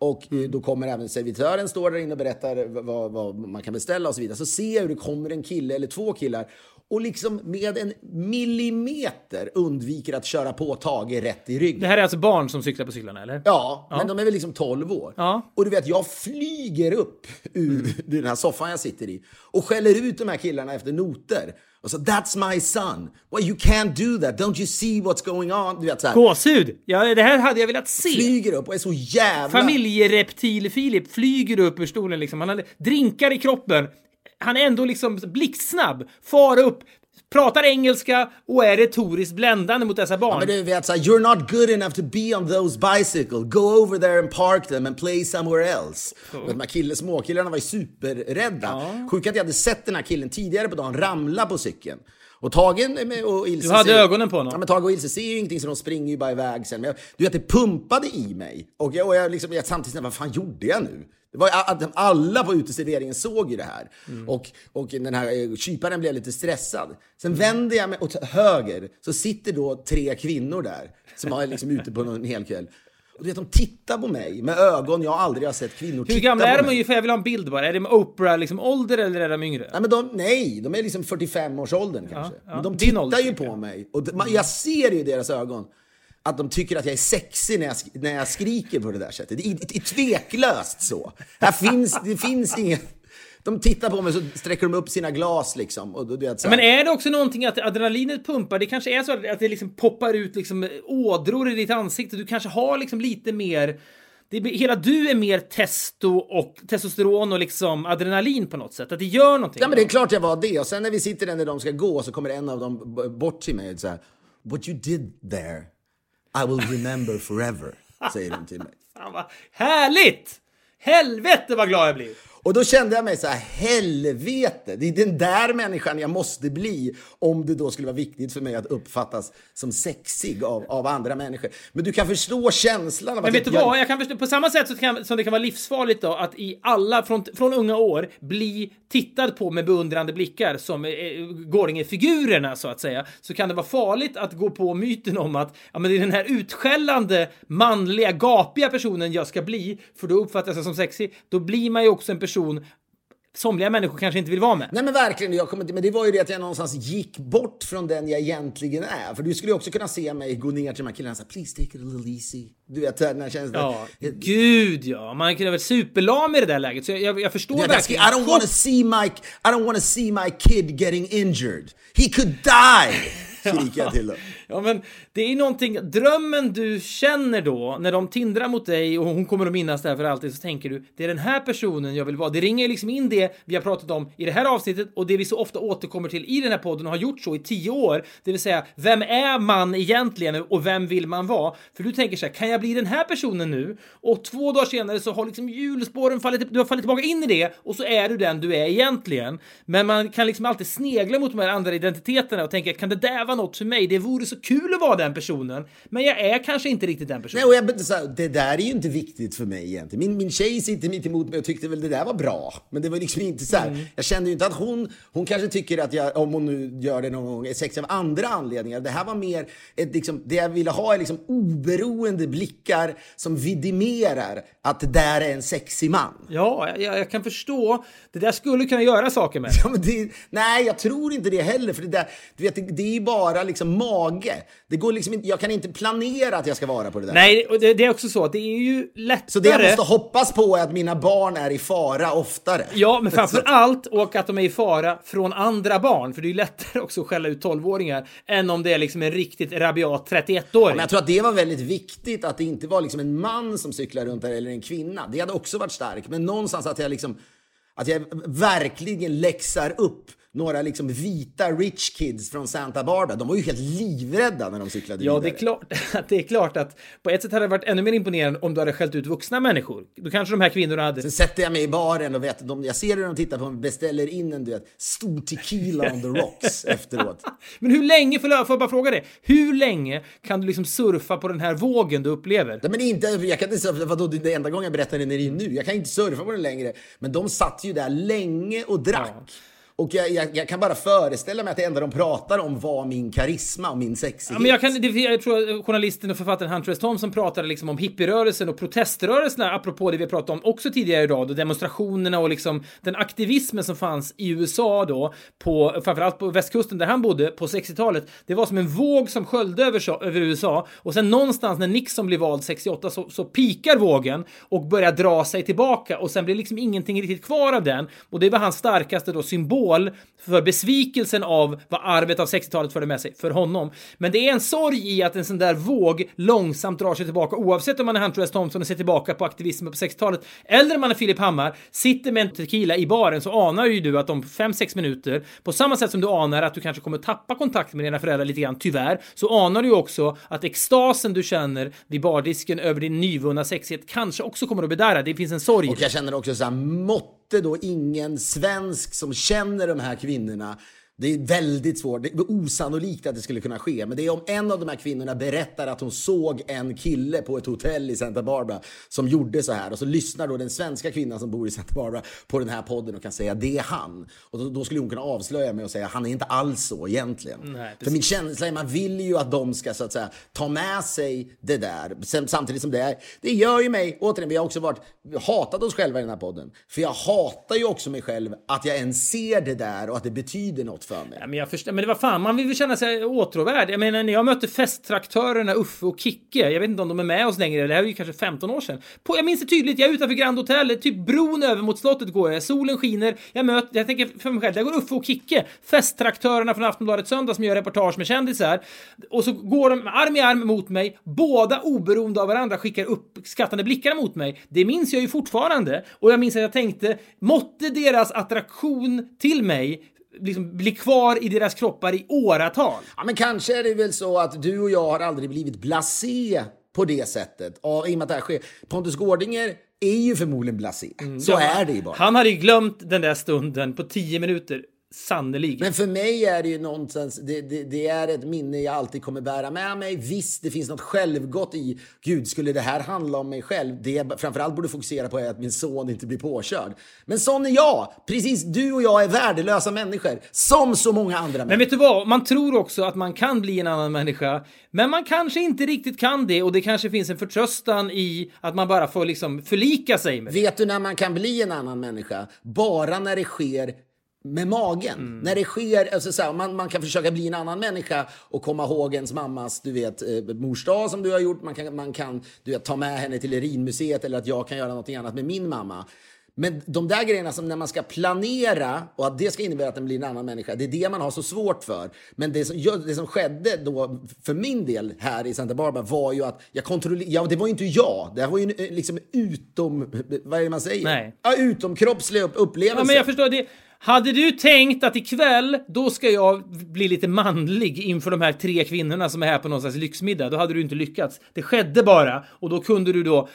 Och mm. då kommer även servitören står där inne och berättar vad, vad, man kan beställa och så vidare. Så ser jag hur det kommer en kille eller två killar och liksom med en millimeter undviker att köra på Tage rätt i ryggen. Det här är alltså barn som cyklar på cyklarna eller? Ja, ja. men de är väl liksom 12 år. Ja. Och du vet, jag flyger upp ur mm. den här soffan jag sitter i och skäller ut de här killarna efter noter. Och så “That's my son”. Well, you can't do that. Don't you see what's going on? Du vet, så Gåshud! Ja, det här hade jag velat se. Flyger upp och är så jävla... Familjereptil-Filip flyger upp ur stolen liksom. Han har drinkar i kroppen. Han är ändå liksom blixtsnabb. Far upp, pratar engelska och är retoriskt bländande mot dessa barn. Ja, men du vet såhär, you're not good enough to be on those bicycle. Go over there and park them and play somewhere else. Oh. De här killen, småkillarna var ju superrädda. Ja. Sjukt att jag hade sett den här killen tidigare på dagen ramla på cykeln. Och Tage och Ilse... Du hade ögonen på honom? Ja, men Tage och Ilse ser ju ingenting så de springer ju bara iväg sen. Men jag, du vet, det pumpade i mig. Och jag, och jag, liksom, jag samtidigt, vad fan gjorde jag nu? Det var, alla på uteserveringen såg ju det här. Mm. Och, och den här eh, kyparen blev lite stressad. Sen mm. vänder jag mig åt höger, så sitter då tre kvinnor där som är liksom ute på en hel kväll. Och du vet, de tittar på mig med ögon jag aldrig har sett kvinnor titta Hur gamla är de ungefär? Jag vill ha en bild bara. Är det med Oprah liksom ålder eller är de yngre? Nej, men de, nej, de är liksom 45-årsåldern kanske. Ja, ja. Men de tittar ju på mig. Och de, jag ser ju deras ögon att de tycker att jag är sexig när jag, när jag skriker på det där sättet. Det är, det är tveklöst så. Här finns, det finns ingen... De tittar på mig så sträcker de upp sina glas liksom. Och, vet, så Men är det också någonting att adrenalinet pumpar? Det kanske är så att det liksom poppar ut liksom ådror i ditt ansikte. Du kanske har liksom lite mer... Det, hela du är mer testo och testosteron och liksom adrenalin på något sätt. Att det gör någonting. Ja, men det är klart jag var det. Och sen när vi sitter där när de ska gå så kommer en av dem bort till mig och säger What you did there, i will remember forever. Säger de till mig. Fan vad härligt! Helvete vad glad jag blir! Och då kände jag mig så här, helvete, det är den där människan jag måste bli om det då skulle vara viktigt för mig att uppfattas som sexig av, av andra människor. Men du kan förstå känslan av Men vet du vad, jag kan förstå, på samma sätt så kan, som det kan vara livsfarligt då att i alla, från, från unga år, bli tittad på med beundrande blickar som eh, Gårdinge-figurerna så att säga, så kan det vara farligt att gå på myten om att ja, men det är den här utskällande, manliga, gapiga personen jag ska bli, för då uppfattas jag som sexig. Då blir man ju också en person person somliga människor kanske inte vill vara med. Nej men verkligen, jag kommer, men det var ju det att jag någonstans gick bort från den jag egentligen är. För du skulle ju också kunna se mig gå ner till de här killarna och säga please take it a little easy. Du vet den här känslan. Ja, gud ja. Man kunde varit superlam i det där läget. Så jag, jag, jag förstår vet, verkligen. I don't want to see my, I don't want to see my kid getting injured. He could die! Skriker jag till dem. Ja, men det är någonting, drömmen du känner då när de tindrar mot dig och hon kommer att minnas det här för alltid så tänker du det är den här personen jag vill vara. Det ringer liksom in det vi har pratat om i det här avsnittet och det vi så ofta återkommer till i den här podden och har gjort så i tio år. Det vill säga, vem är man egentligen och vem vill man vara? För du tänker så här, kan jag bli den här personen nu? Och två dagar senare så har liksom hjulspåren fallit, du har fallit tillbaka in i det och så är du den du är egentligen. Men man kan liksom alltid snegla mot de här andra identiteterna och tänka, kan det där vara något för mig? Det vore så kul att vara den personen, men jag är kanske inte riktigt den personen. Nej, och jag, så det där är ju inte viktigt för mig egentligen. Min, min tjej sitter mitt emot mig och tyckte väl det där var bra. Men det var liksom inte så här. Mm. Jag kände ju inte att hon, hon kanske tycker att jag, om hon nu gör det någon gång, är sexig av andra anledningar. Det här var mer ett, liksom, det jag ville ha är liksom oberoende blickar som vidimerar att det där är en sexig man. Ja, jag, jag kan förstå. Det där skulle kunna göra saker med. Ja, det, nej, jag tror inte det heller. För det, där, du vet, det, det är ju bara liksom mage. Det går liksom inte, jag kan inte planera att jag ska vara på det där. Nej, och det, det, är också så att det är ju lättare. Så det jag måste hoppas på är att mina barn är i fara oftare. Ja, men framför allt och att de är i fara från andra barn. För det är ju lättare också att skälla ut 12-åringar än om det är liksom en riktigt rabiat 31-åring. Ja, men jag tror att det var väldigt viktigt att det inte var liksom en man som cyklar runt där eller en kvinna. Det hade också varit starkt. Men någonstans att jag liksom att jag verkligen läxar upp några liksom vita rich kids från Santa Barbara. De var ju helt livrädda när de cyklade Ja, vidare. det är, klart, det är klart att på ett sätt hade det varit ännu mer imponerande om du hade skällt ut vuxna människor. Då kanske de här kvinnorna hade... Sen sätter jag mig i baren och vet, de, jag ser hur de tittar på mig, beställer in en du vet, stor tequila on the rocks efteråt. Men hur länge, får jag, bara fråga dig, hur länge kan du liksom surfa på den här vågen du upplever? Nej, men inte, jag kan inte surfa, vadå, det enda gången jag berättar det är det nu. Jag kan inte surfa på den längre. Men de satt ju där länge och drack. Ja. Och jag, jag, jag, kan bara föreställa mig att det enda de pratar om var min karisma och min sexighet. Ja, men jag, kan, det, jag tror att journalisten och författaren Hunter S. Thompson pratade liksom om hippierörelsen och proteströrelserna apropå det vi pratade om också tidigare idag då demonstrationerna och liksom den aktivismen som fanns i USA då på framförallt på västkusten där han bodde på 60-talet. Det var som en våg som sköljde över, över USA och sen någonstans när Nixon blev vald 68 så, så pikar vågen och börjar dra sig tillbaka och sen blir liksom ingenting riktigt kvar av den och det var hans starkaste då symbol symbol för besvikelsen av vad arvet av 60-talet förde med sig för honom. Men det är en sorg i att en sån där våg långsamt drar sig tillbaka oavsett om man är Hunter S. Thompson och ser tillbaka på aktivismen på 60-talet eller om man är Filip Hammar, sitter med en tequila i baren så anar ju du att om 5-6 minuter, på samma sätt som du anar att du kanske kommer tappa kontakt med dina föräldrar lite grann, tyvärr, så anar du ju också att extasen du känner vid bardisken över din nyvunna sexighet kanske också kommer att bedarra. Det finns en sorg. Och jag känner också så här då ingen svensk som känner de här kvinnorna det är väldigt svårt, det är osannolikt att det skulle kunna ske. Men det är om en av de här kvinnorna berättar att hon såg en kille på ett hotell i Santa Barbara som gjorde så här. Och så lyssnar då den svenska kvinnan som bor i Santa Barbara på den här podden och kan säga det är han. Och då, då skulle hon kunna avslöja mig och säga han är inte alls så egentligen. Nej, För min känsla är man vill ju att de ska så att säga ta med sig det där. Samtidigt som det är, det gör ju mig, återigen, vi har också varit, hatat oss själva i den här podden. För jag hatar ju också mig själv att jag ens ser det där och att det betyder något för mig. Ja, men jag förstår, men det var fan, man vill väl känna sig åtråvärd. Jag menar, när jag mötte festtraktörerna Uffe och Kicke, jag vet inte om de är med oss längre, det här är ju kanske 15 år sedan. På, jag minns det tydligt, jag är utanför Grand Hotel, typ bron över mot slottet går jag, solen skiner, jag möter, jag tänker för mig själv, där går Uffe och Kicke, festtraktörerna från Aftonbladet Söndag som gör reportage med kändisar, och så går de arm i arm mot mig, båda oberoende av varandra skickar uppskattande blickar mot mig. Det minns jag ju fortfarande, och jag minns att jag tänkte, måtte deras attraktion till mig liksom bli kvar i deras kroppar i åratal. Ja, men kanske är det väl så att du och jag har aldrig blivit blasé på det sättet. Och, I och med att det här sker. Pontus Gårdinger är ju förmodligen blasé. Så Ja, är det ju bara. Han hade ju glömt den där stunden på tio minuter. Sannolikt. Men för mig är det ju någonstans, det, det, det är ett minne jag alltid kommer bära med mig. Visst, det finns något självgott i, gud, skulle det här handla om mig själv? Det jag framförallt borde fokusera på är att min son inte blir påkörd. Men sån är jag! Precis, du och jag är värdelösa människor. Som så många andra Men människor. vet du vad? Man tror också att man kan bli en annan människa, men man kanske inte riktigt kan det och det kanske finns en förtröstan i att man bara får liksom förlika sig med det. Vet du när man kan bli en annan människa? Bara när det sker med magen. Mm. När det sker, alltså så här, man, man kan försöka bli en annan människa och komma ihåg ens mammas, du vet, eh, mors dag som du har gjort. Man kan, man kan du vet, ta med henne till Urinmuseet eller att jag kan göra något annat med min mamma. Men de där grejerna som när man ska planera och att det ska innebära att den blir en annan människa, det är det man har så svårt för. Men det som, det som skedde då för min del här i Santa Barbara var ju att jag kontrollerade, ja det var ju inte jag, det här var ju en, eh, liksom utom, vad är det man säger? Nej. Ja, utomkroppslig upp- upplevelse. Ja, men jag förstår det. Hade du tänkt att ikväll, då ska jag bli lite manlig inför de här tre kvinnorna som är här på någon slags lyxmiddag, då hade du inte lyckats. Det skedde bara och då kunde du då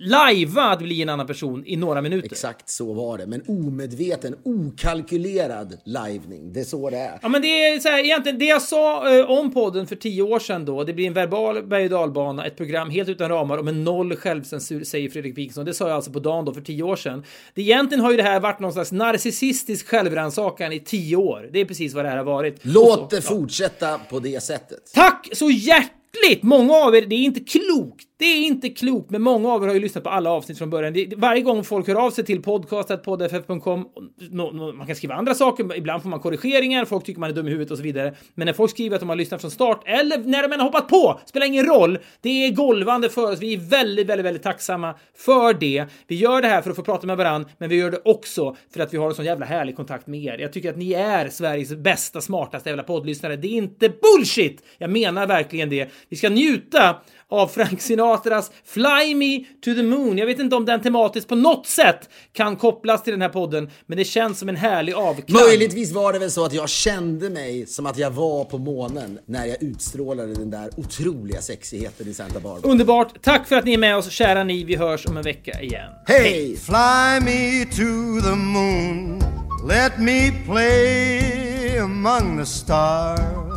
lajva att bli en annan person i några minuter. Exakt så var det, men omedveten, okalkylerad livning. Det är så det är. Ja, men det är så här, egentligen det jag sa eh, om podden för tio år sedan då. Det blir en verbal berg och dalbana, ett program helt utan ramar och med noll självcensur, säger Fredrik Wikingsson. Det sa jag alltså på dagen då för tio år sedan. Det, egentligen har ju det här varit någon slags narcissistisk självrannsakan i tio år. Det är precis vad det här har varit. Låt så- det fortsätta på det sättet. Tack så hjärtligt! Många av er, det är inte klokt. Det är inte klokt, men många av er har ju lyssnat på alla avsnitt från början. Det, varje gång folk hör av sig till podcast.poddff.com, no, no, man kan skriva andra saker, ibland får man korrigeringar, folk tycker man är dum i huvudet och så vidare. Men när folk skriver att de har lyssnat från start, eller när de än har hoppat på, spelar ingen roll. Det är golvande för oss. Vi är väldigt, väldigt, väldigt tacksamma för det. Vi gör det här för att få prata med varandra, men vi gör det också för att vi har en sån jävla härlig kontakt med er. Jag tycker att ni är Sveriges bästa, smartaste jävla poddlyssnare. Det är inte bullshit! Jag menar verkligen det. Vi ska njuta av Frank Sinatras Fly Me to the Moon. Jag vet inte om den tematiskt på något sätt kan kopplas till den här podden, men det känns som en härlig avklang. Möjligtvis var det väl så att jag kände mig som att jag var på månen när jag utstrålade den där otroliga sexigheten i Santa Barbara. Underbart. Tack för att ni är med oss, kära ni. Vi hörs om en vecka igen. Hej! Fly me to the moon. Let me play among the stars.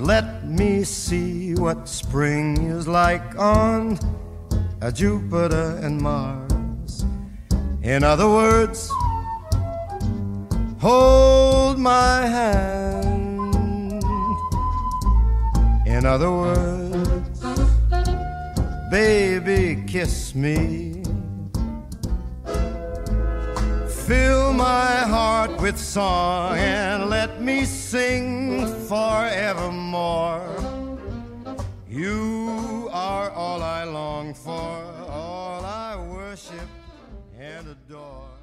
Let me see what spring is like on a Jupiter and Mars. In other words, hold my hand. In other words, baby, kiss me. Fill my heart with song and let me sing forevermore. You are all I long for, all I worship and adore.